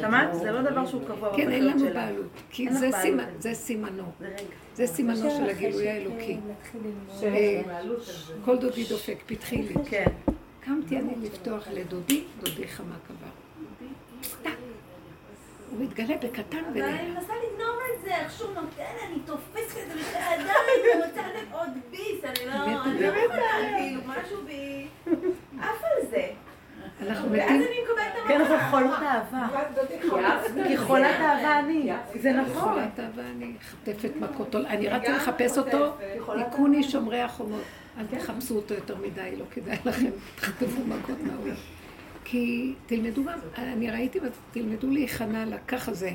שמעת? זה לא דבר שהוא קבוע כן, אין לנו. בעלות. כי אין זה סימנו. זה סימנו של הגילוי האלוקי. אה, כל דודי דופק, פתחי לי. קמתי אני לפתוח לדודי, דודי חמה קבר. טק. הוא מתגלה בקטן אבל אני. מנסה לגנוב את זה, איך שהוא נותן, אני תופסת את זה בשתי ידיים, רוצה לתת עוד ביס, אני לא אני לא יכולה, כאילו, משהו בי... עף על זה. אנחנו ואז מתים. אני מקבלת את כן. אנחנו חולות אהבה. כי חולת אהבה אני. זה נכון. חולת אהבה, אני חטפת מכות. אני רצתי לחפש אותו, היכוני שומרי החומות. אל תחפשו אותו יותר מדי, לא כדאי לכם, תחטפו מכות מהעולם. כי תלמדו אני ראיתי, תלמדו להיכנע לככה זה.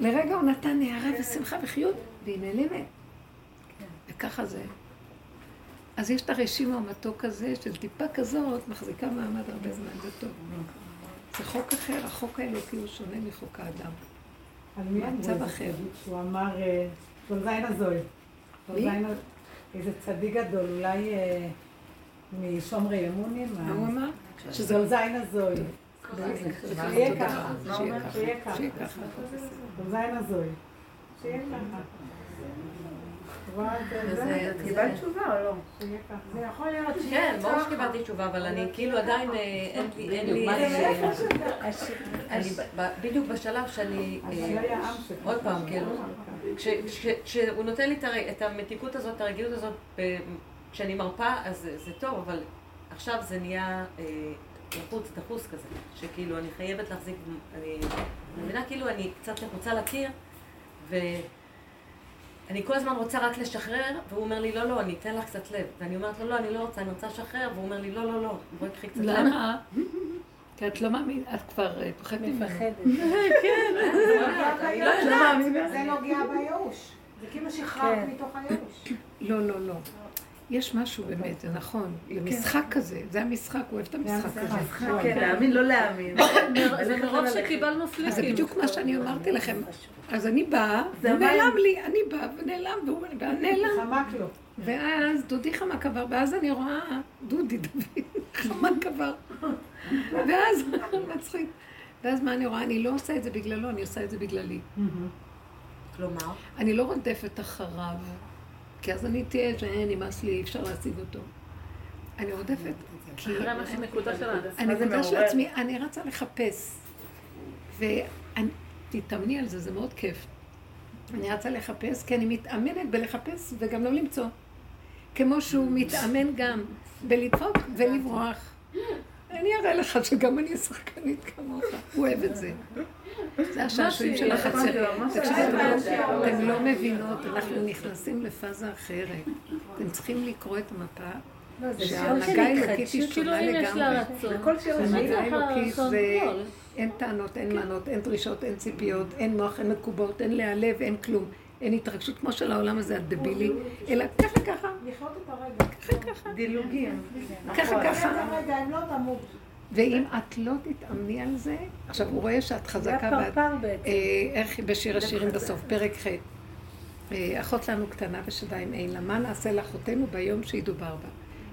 לרגע הוא נתן נערה ושמחה וחיות, והיא נעלמת. וככה זה. אז יש את הרשימו המתוק הזה של טיפה כזאת, מחזיקה מעמד הרבה זמן, זה טוב. זה חוק אחר, החוק האלוקי הוא שונה מחוק האדם. על מי אמרו מצב? אחר. שהוא אמר, אה, זולזיין הזוי. זולזיין הזוי. איזה צדיק גדול, אולי אה, משומרי אמונים. מה הוא אמר? שזה זולזיין הזוי. שיהיה ככה. שיהיה ככה, שיהיה ככה. שיהיה ככה. זולזיין הזוי. שיהיה ככה. קיבלת תשובה או לא? זה יכול להיות כן, ברור שקיבלתי תשובה, אבל אני כאילו עדיין אה, אין לי... אה, אני בדיוק בשלב שאני... אה, לא. עוד פעם, כאילו, כש- כש- כשהוא נותן לי את המתיקות הזאת, את הרגילות הזאת, כשאני מרפה, אז זה- טוב, אבל עכשיו זה נהיה לחוץ, דחוס כזה, שכאילו אני חייבת להחזיק, אני מבינה כאילו אני קצת לחוצה לקיר, ואני כל הזמן רוצה רק לשחרר, והוא אומר לי, לא, לא, אני אתן לך קצת לב. ואני אומרת לו, לא, אני לא רוצה, אני רוצה לשחרר, והוא אומר לי, לא, לא, לא, בואי קחי קצת לב. למה? כי את לא מאמינה, את כבר אה, פוחדת ממנו. *laughs* אני לא יודעת. זה נוגע בייאוש. זה כאילו שחררת מתוך הייאוש. לא, לא, לא. יש משהו באמת, זה נכון. זה משחק כזה, זה המשחק, הוא אוהב את המשחק הזה. כן, להאמין, לא להאמין. *laughs* זה מרוב שקיבלנו אז זה פליקים. בדיוק מה שאני אמרתי לכם. אז אני באה, זה הוא המים. נעלם לי, אני באה ונעלם, והוא נעלם. חמק לו. ואז דודי חמה קבר, ואז אני רואה, דודי דוד, חמה קבר. ואז, *laughs* מצחיק. ואז מה אני רואה? אני לא עושה את זה בגללו, אני עושה את זה בגללי. כלומר, אני לא רודפת אחריו כי אז אני תהיה שנמאס לי, אי אפשר להשיג אותו. אני רודפת. כי. הנקודה של עצמי, אני רצה לחפש. ותתאמני על זה, זה מאוד כיף. אני רצה לחפש, כי אני מתאמנת בלחפש וגם לא למצוא. כמו שהוא מתאמן גם בלדפוק ולברוח. אני אראה לך שגם אני שחקנית כמוך, הוא אוהב את זה. זה השעשועים של החצר. תקשיבו, אתם לא מבינות, אנחנו נכנסים לפאזה אחרת. אתם צריכים לקרוא את המפה. שההנהגה האלוקית היא שונה לגמרי. ההנהגה האלוקית זה אין טענות, אין מנות, אין דרישות, אין ציפיות, אין מוח, אין מקובעות, אין להיעלב, אין כלום. אין התרגשות כמו של העולם הזה הדבילי, אלא ככה ככה. לחיות את הרגע. ככה ככה. דילוגים. ככה ככה. רגע, אם לא. ואם את לא תתאמני על זה, עכשיו הוא רואה שאת חזקה, זה ואת, הפרפר בעצם. אה, איך בשיר השירים בסוף, פרק ח', אה, אחות לנו קטנה ושדיים אין לה, מה נעשה לאחותנו ביום שידובר בה?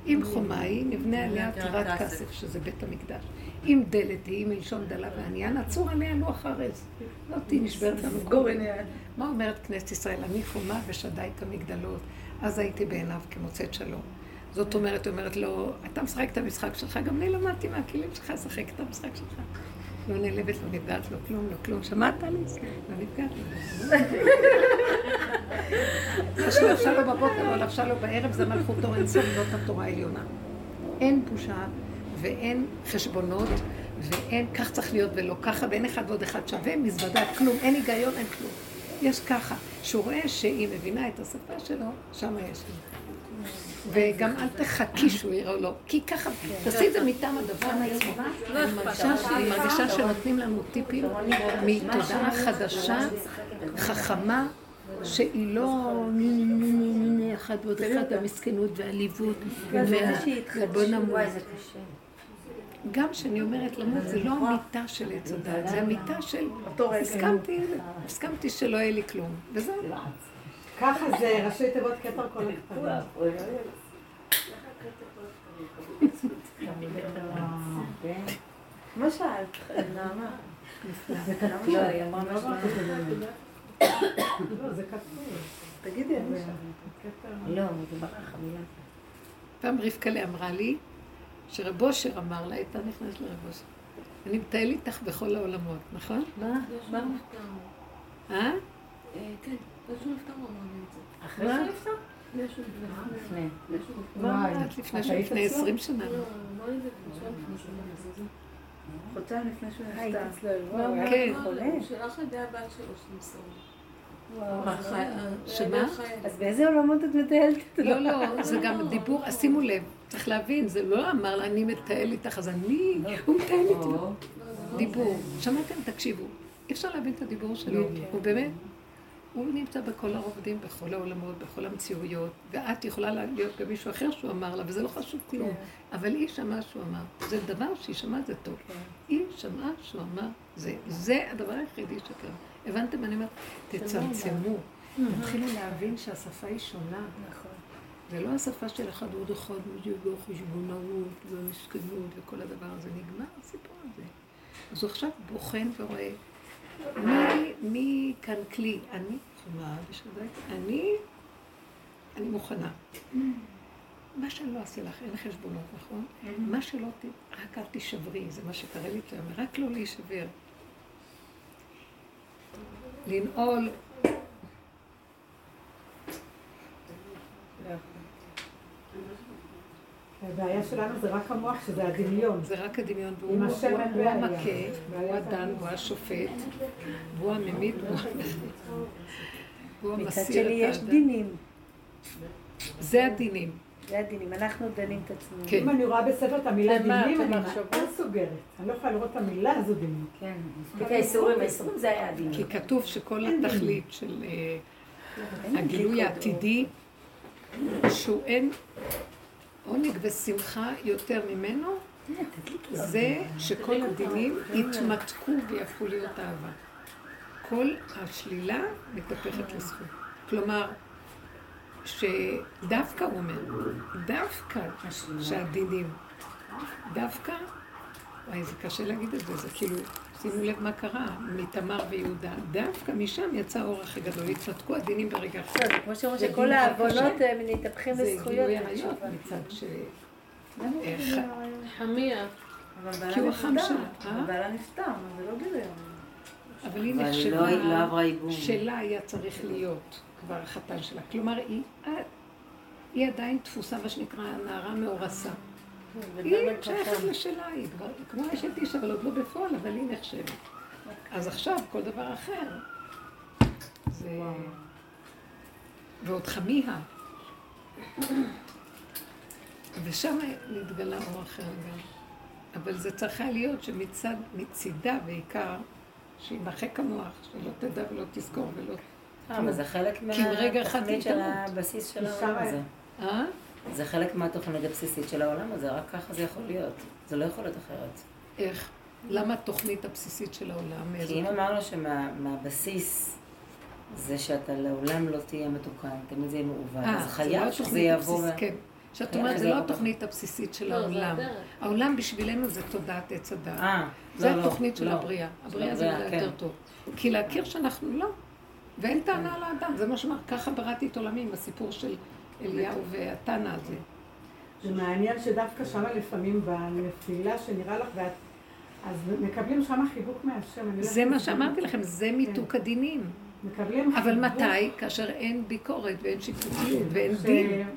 אם חומה היא, נבנה עליה טירת כסף, שזה בית המקדש. אם דלת היא, מלשון דלה וענייה, נצור עליה לוח ארז. לא תהי נשברת לנו גורן. מה אומרת כנסת ישראל? אני חומה ושדי כמגדלות. אז הייתי בעיניו כמוצאת שלום. זאת אומרת, היא אומרת לו, אתה משחק את המשחק שלך, גם אני למדתי מהכלים שלך, לשחק את המשחק שלך. לא נעלבת, לא נפגעת, לא כלום, לא כלום. שמעת לי? לא נפגעת. מה שלבשה לו בבוקר, לא לבשה לו בערב, זה מלכות אור אינסוף, זאת התורה העליונה. אין בושה ואין חשבונות ואין כך צריך להיות ולא ככה, ואין אחד ועוד אחד שווה, מזוודה, כלום, אין היגיון, אין כלום. יש ככה, שהוא רואה שהיא מבינה את השפה שלו, שם יש לי. וגם אל תחכי שהוא יראה לו, כי ככה, תעשי את זה מטעם הדבר עצמו. אני מרגישה אני מרגישה שנותנים לנו טיפים מתודעה חדשה, חכמה, שהיא לא אחד ועוד אחד, המסכנות והעליבות, ובוא נמות. גם כשאני אומרת למות, זה לא המיטה של עץ הדת, זה המיטה של... הסכמתי, הסכמתי שלא יהיה לי כלום, וזהו. ככה זה ראשי תיבות כתר כל הכתבים. מה שאלת? נעמה. לא, היא אמרה משהו. לא, זה כתוב. תגידי. לא, זה ברח המילה. פעם רבקלה אמרה לי, שרב אושר אמר לה, הייתה נכנסת לרב אושר. אני מטייל איתך בכל העולמות, נכון? מה? מה? אה? כן, פשוט נפטר הוא אמר לי את זה. אחרי לפני. לפני. מה אמרת לפני שהוא לפני? עשרים שנה? לא, חודשיים לפני שהוא שהוא נפטר. כן. הוא שלח לידי הבת שלו שנמסור. שמה? אז באיזה עולמות את מטיילת? לא, לא, זה גם דיבור, אז שימו לב, צריך להבין, זה לא אמר לה, אני מטייל איתך, אז אני, הוא מטייל איתי. דיבור. שמעתם? תקשיבו. אי אפשר להבין את הדיבור שלו. הוא באמת, הוא נמצא בכל הרובדים, בכל העולמות, בכל המציאויות, ואת יכולה להיות גם מישהו אחר שהוא אמר לה, וזה לא חשוב כלום. אבל היא שמעה שהוא אמר. זה דבר שהיא שמעה זה טוב. היא שמעה שהוא אמר זה. זה הדבר היחידי שקרה. הבנתם? אני אומרת, תצמצמו. תתחילו להבין שהשפה היא שונה. נכון. זה לא השפה של אחד ועוד אחד, ודיוגו, חשבונאות, ומסכנות, וכל הדבר הזה. נגמר הסיפור הזה. אז הוא עכשיו בוחן ורואה, מי, מי כאן כלי? אני חומה אני, אני מוכנה. מה שאני לא אעשה לך, אין חשבונות, נכון? מה שלא ת... רק אל תישברי, זה מה שקרה לי רק לא להישבר. לנעול, הבעיה שלנו זה רק המוח, שזה הדמיון. זה רק הדמיון, והוא. המכה, הוא הדן, הוא השופט, הוא הממית, הוא *laughs* הוא מצד המסיר שני את יש האדם. דינים. זה הדינים. זה הדינים. אנחנו דנים את עצמנו. כן. אם אני רואה בספר את המילה דינים, אני? ממש סוגרת. אני לא יכולה לראות את המילה הזו דינים. כן, מספיק האיסורים, האיסורים זה היה הדין. כי כתוב שכל התכלית של אה, הגילוי העתידי, שהוא אין עונג ושמחה יותר ממנו, זה שכל הדינים יתמתקו ויהפכו להיות אהבה. כל השלילה מתהפכת לזכות. כלומר, שדווקא הוא אומר, דווקא שהדינים, דווקא, וואי, זה קשה להגיד את זה, זה כאילו, שימו לב מה קרה, מתמר ויהודה. דווקא משם יצא האור הכי גדול, התנתקו הדינים ברגע. בסדר, כמו שאומרים זה שכל העוונות. הם מתהפכים זה לזכויות. גילוי עריות מצד ש... איך- חמיה. אבל כי בעלה הוא החם. שלה, אה? בעלה נפטר, זה לא גיליון. אבל היא אבל היא נחשבה, לא- לא. שלה היה צריך להיות כבר החתן שלה. כלומר, היא, היא עדיין תפוסה, מה שנקרא, נערה מאורסה. היא שייכת לשלה, היא כבר, כמו אשת איש, אבל עוד לא בפועל, אבל היא נחשבת. אז עכשיו, כל דבר אחר. זה... ועוד חמיה. ושם נתגלה אור אחר גם. אבל זה צריך היה להיות שמצד, מצידה בעיקר, שימחק המוח, שלא תדע ולא תזכור ולא... אה, אבל זה חלק מהתוכנית של. הבסיס של העולם. הזה. אה? זה חלק מהתוכנית הבסיסית של העולם הזה, רק ככה זה יכול להיות. זה לא יכול להיות אחרת. איך? למה התוכנית הבסיסית של העולם? כי אם אמרנו שמהבסיס זה שאתה לעולם לא תהיה מתוקן, תמיד זה יהיה מעוות, אה, אז זה חייב לא שזה התוכנית יבוא... כן. שאת כן, אומרת, זה לא התוכנית הבסיסית של לא, העולם. העולם בשבילנו זה תודעת עץ הדת. זה לא, לא, התוכנית של לא. הבריאה. הבריאה זה הבריאה, יותר כן. טוב. כי להכיר שאנחנו לא. ואין טענה על האדם. זה מה שאמר, ככה בראתי את עולמי עם הסיפור של אליהו והתנא הזה. זה מעניין שדווקא שמה לפעמים בנפילה שנראה לך, ואת, אז מקבלים שמה חיבוק מהשם. לא זה יודעת מה שאמרתי לכם, זה מיתוק הדינים. מקבלים אבל חיבוק מתי? כאשר אין ביקורת ואין שיפוטיות ואין ש- דין.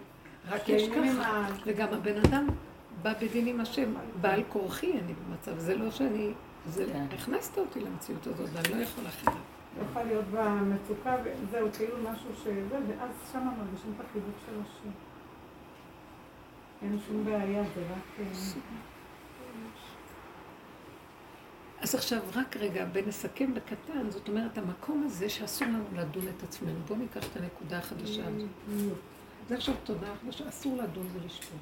רק יש ככה. וגם הבן אדם בא בדין עם השם, בעל כורחי אני במצב, זה לא שאני, זה, כן. הכנסת אותי למציאות הזאת, ואני לא יכול אחרת. יכול להיות במצוקה, וזהו, כאילו משהו שזה, ואז שמה מרגישים את החיבוק של השם. אין שום בעיה, זה רק... אה, אז עכשיו, רק רגע, ונסכם בקטן, זאת אומרת, המקום הזה שאסור לנו לדון את עצמנו. בואו ניקח את הנקודה החדשה הזאת. זה עכשיו תודה חדשה, אסור לדון ולשפוט.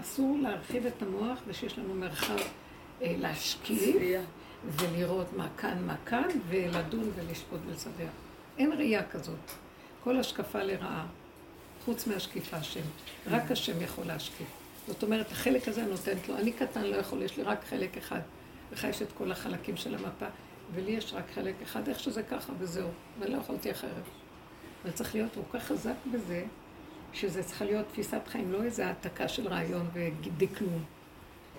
אסור להרחיב את המוח ושיש לנו מרחב אה, להשקיף ולראות מה כאן, מה כאן, ולדון ולשפוט ולסדר. אין ראייה כזאת. כל השקפה לרעה, חוץ מהשקיפה השם. רק השם יכול להשקיף. זאת אומרת, החלק הזה נותנת לו, אני קטן, לא יכול, יש לי רק חלק אחד. לך יש את כל החלקים של המפה, ולי יש רק חלק אחד, איך שזה ככה, וזהו. ואני לא יכולתי אחרת. אבל צריך להיות כל כך חזק בזה, שזה צריכה להיות תפיסת חיים, לא איזה העתקה של רעיון ודקלום.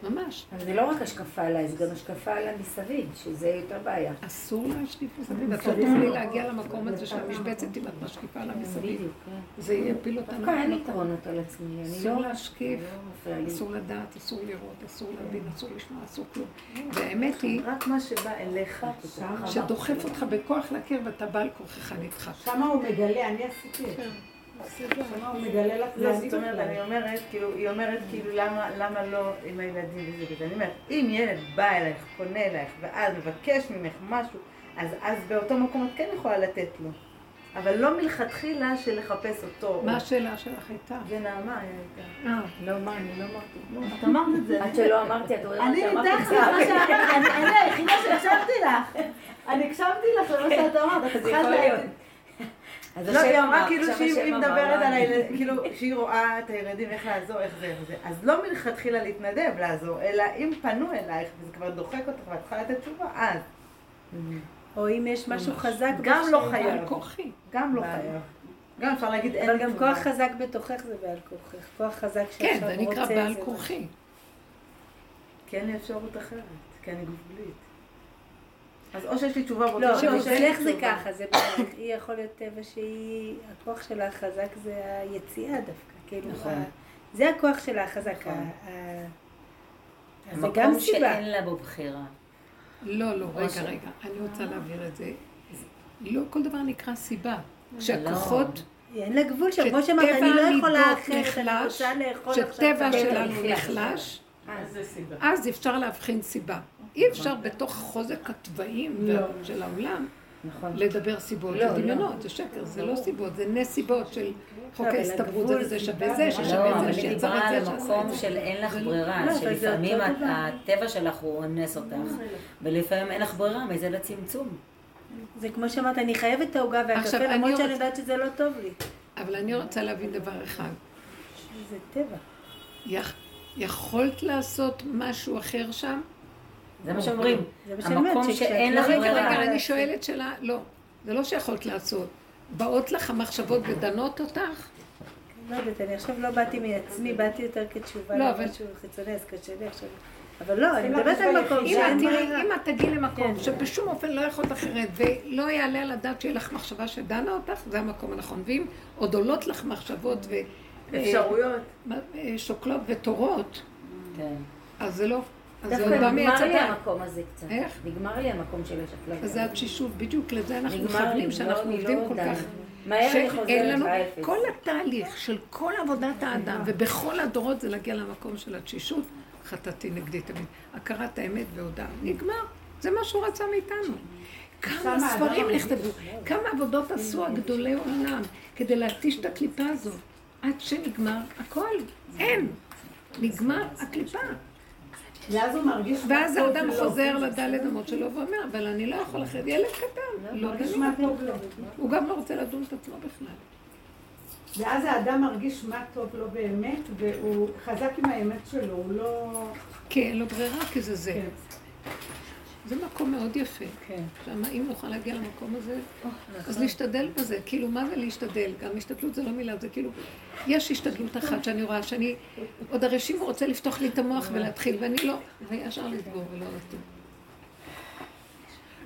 ממש. אבל זה לא רק השקפה עליי, זה גם השקפה על המסביב, שזה יותר בעיה. אסור להשקיף מסביב. את לא תוכלי להגיע למקום הזה של המשבצת אם את משקיפה על המסביב. כן. זה יפיל אותנו. דווקא אין. יתרונות על עצמי, אני אסור לא... להשקיף, לא. אסור לדעת, אסור לראות, אסור להבין, אסור לשמוע, אסור כלום. והאמת היא רק מה שבא אליך. שדוחף אותך בכוח להכיר ואתה בעל כוחך נדחק. שמה הוא מגלה, אני עשיתי את זה. לא, זאת אומרת, אני אומרת, כאילו, היא אומרת, כאילו, למה, למה לא עם הילדים וזה וזה. אני אומרת, אם ילד בא אלייך, פונה אלייך, ואז מבקש ממך משהו, אז, אז באותו מקום את כן יכולה לתת לו. אבל לא מלכתחילה של לחפש אותו. מה השאלה שלך הייתה? זה נעמה היה איתה. אה, לא, מה, אני לא אמרתי. נו, את אמרת את זה. עד שלא אמרתי, את רואה אני שאמרתי ניתחתי את מה שאמרת, אני אני היחידה שהקשבתי לך. אני הקשבתי לך למה שאת אמרת, את זה צריכה יכול להגיד. להיות. אז לא, השם היא אמרה אמר, כאילו שהיא מדברת לא על אני. הילדים, כאילו שהיא רואה את הילדים, איך לעזור, איך זה, איך זה. אז לא מלכתחילה להתנדב לעזור, אלא אם פנו אלייך וזה כבר דוחק אותך ואת צריכה לתת תשובה, אז. או אם יש משהו חזק גם לא. חייב. גם לא. חייב. גם אפשר להגיד אין אבל גם. כוח חזק בתוכך זה בעל כוחך. כוח חזק כן, שעכשיו זה רוצה... נקרא בעל זה- כוחי. כי אין לי אפשרות אחרת, כי אני גבולית. אז או שיש לי תשובה באותו לא, שאין לי אצלך זה. ככה, זה בערך. היא יכול להיות טבע שהיא, הכוח שלה החזק זה היציאה דווקא. כאילו, נכון. ה- זה הכוח שלה החזק. נכון. ה- ה- אז זה גם המקום סיבה. שאין לה בו בחירה. לא, לא, רגע, ש- רגע. אני רוצה להבהיר את זה. לא כל דבר נקרא סיבה. כשהכוחות, אין לה גבול שם, כמו שאמרת, אני לא יכולה אחרת, אני רוצה לאכול עכשיו... כשטבע שלנו נחלש. סיבה. אז אפשר להבחין סיבה. אי אפשר בתוך חוזק התוואים לא. של העולם נכון. לדבר סיבות לא, ודמיונות, זה שקר, זה לא סיבות, זה נסיבות של חוק אבל ההסתברות, זה שווה זה, לא, ששווה לא, זה, שיצר את זה, שעשה את זה. של אין לך זה לא- ברירה, לא, שלפעמים. הטבע שלך הוא אונס אותך, ולפעמים אין לך ברירה מזה לצמצום. זה כמו שאמרת, אני חייבת את העוגה והקפה, למרות שאני יודעת שזה לא טוב לי. אבל אני רוצה להבין דבר אחד. זה טבע. יכ- יכולת לעשות משהו אחר שם? זה מה שאומרים. זה מה אומרת, המקום שאין לא לך רגע, ברירה. רגע, אני שואלת שאלה, לא, זה לא שיכולת לעשות. באות לך המחשבות ודנות אותך? לא יודעת, אני עכשיו לא באתי מעצמי, באתי יותר כתשובה לא, אבל- למשהו חיצוני, אז קשה לי עכשיו. אבל לא, אני מדברת על מקום אם שאין ברירה. אם את תגיעי למקום כן. שבשום אופן לא יכולת אחרת ולא יעלה על הדעת שיהיה לך מחשבה שדנה אותך, זה המקום הנכון. ואם עוד עולות לך מחשבות אפשרויות. ושוקלות ותורות, כן. אז זה לא, דווקא נגמר לי. המקום הזה קצת. איך? נגמר לי המקום של השקלאים. אז זה התשישות, בדיוק לזה אנחנו מכוונים, לא, שאנחנו עובדים לא כל. כך. מהר אני חוזרת לנו. כל התהליך של כל עבודת האדם, ובכל הדורות זה להגיע למקום של התשישות, חטאתי נגדי תמיד. הכרת האמת והודעה. נגמר. זה מה שהוא רצה מאיתנו. כמה ספרים נכתבו, כמה עבודות עשו הגדולי עולם כדי להתיש את הקליפה הזאת. עד שנגמר הכל. אין. נגמר הקליפה. ואז הוא מרגיש... ואז האדם. חוזר לדלת אמות שלו ואומר, אבל אני לא יכול אחרת. ילד קטן, לא דנים. מה טוב לו. הוא גם לא רוצה לדון את עצמו בכלל. ואז האדם מרגיש מה טוב לו באמת, והוא חזק עם האמת שלו, הוא לא... אין לו ברירה, כי זה זה. זה מקום מאוד יפה. כן. שם, אם נוכל להגיע למקום הזה, אז להשתדל בזה. כאילו, מה זה להשתדל? גם השתדלות זה לא מילה, זה כאילו, יש השתדלות אחת שאני רואה, שאני, עוד הרשימו רוצה לפתוח לי את המוח ולהתחיל, ואני לא, וישר לסגור ולא לדון.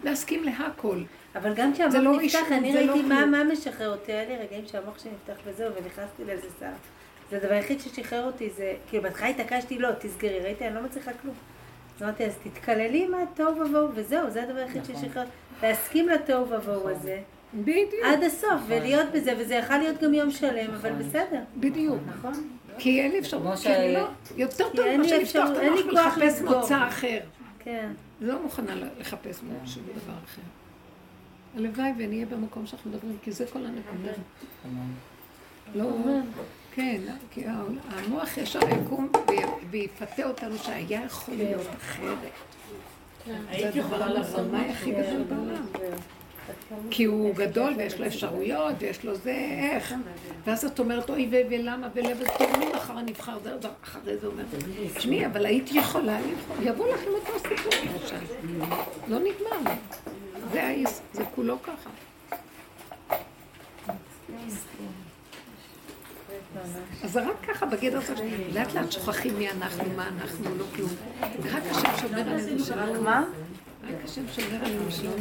להסכים להכל. אבל גם כשהמוח לא נפתח, אישור, אני לא ראיתי מה כלום. מה משחרר אותי. היה לי רגעים שהמוח שלי נפתח וזהו, ונכנסתי לאיזה סער. זה הדבר היחיד ששחרר אותי, זה, כאילו, בהתחלה התעקשתי, לא, תסגרי, ראיתי, אני לא מצליחה כלום. אמרתי, אז תתקללי מהתוהו ובוהו, וזהו, זה הדבר היחיד ששחרר. להסכים לתוהו ובוהו הזה, בדיוק, עד הסוף, ולהיות בזה, וזה יכול להיות גם יום שלם, אבל בסדר. בדיוק. נכון. כי אין לי אפשרות, כי אני לא, יותר טוב מאשר לפתוח את המוח ולחפש. מוצא אחר. כן. לא מוכנה לחפש שום דבר אחר. הלוואי ונהיה במקום שאנחנו מדברים, כי זה כל הנקודה. לא, כן, כי המוח ישר יקום וי- ויפתה אותנו שהיה יכול להיות אחרת. זה הדבר הרמאי הכי גדול בעולם. כי הוא גדול ויש לו אפשרויות ויש לו זה, איך? ואז את אומרת, אוי ולמה ולב, אז טוב, מי מחר הנבחר, זה, זה, אחרי זה אומר, תשמעי, אבל הייתי יכולה לבחור, יבוא לך עם אותו סיפור למשל. לא נגמר. זה כולו ככה. אז זה רק ככה בגדר הזה, לאט לאט שוכחים מי אנחנו, מה אנחנו, לא כלום. רק השם שומר עלינו. מה? רק השם שומר עלינו שלום.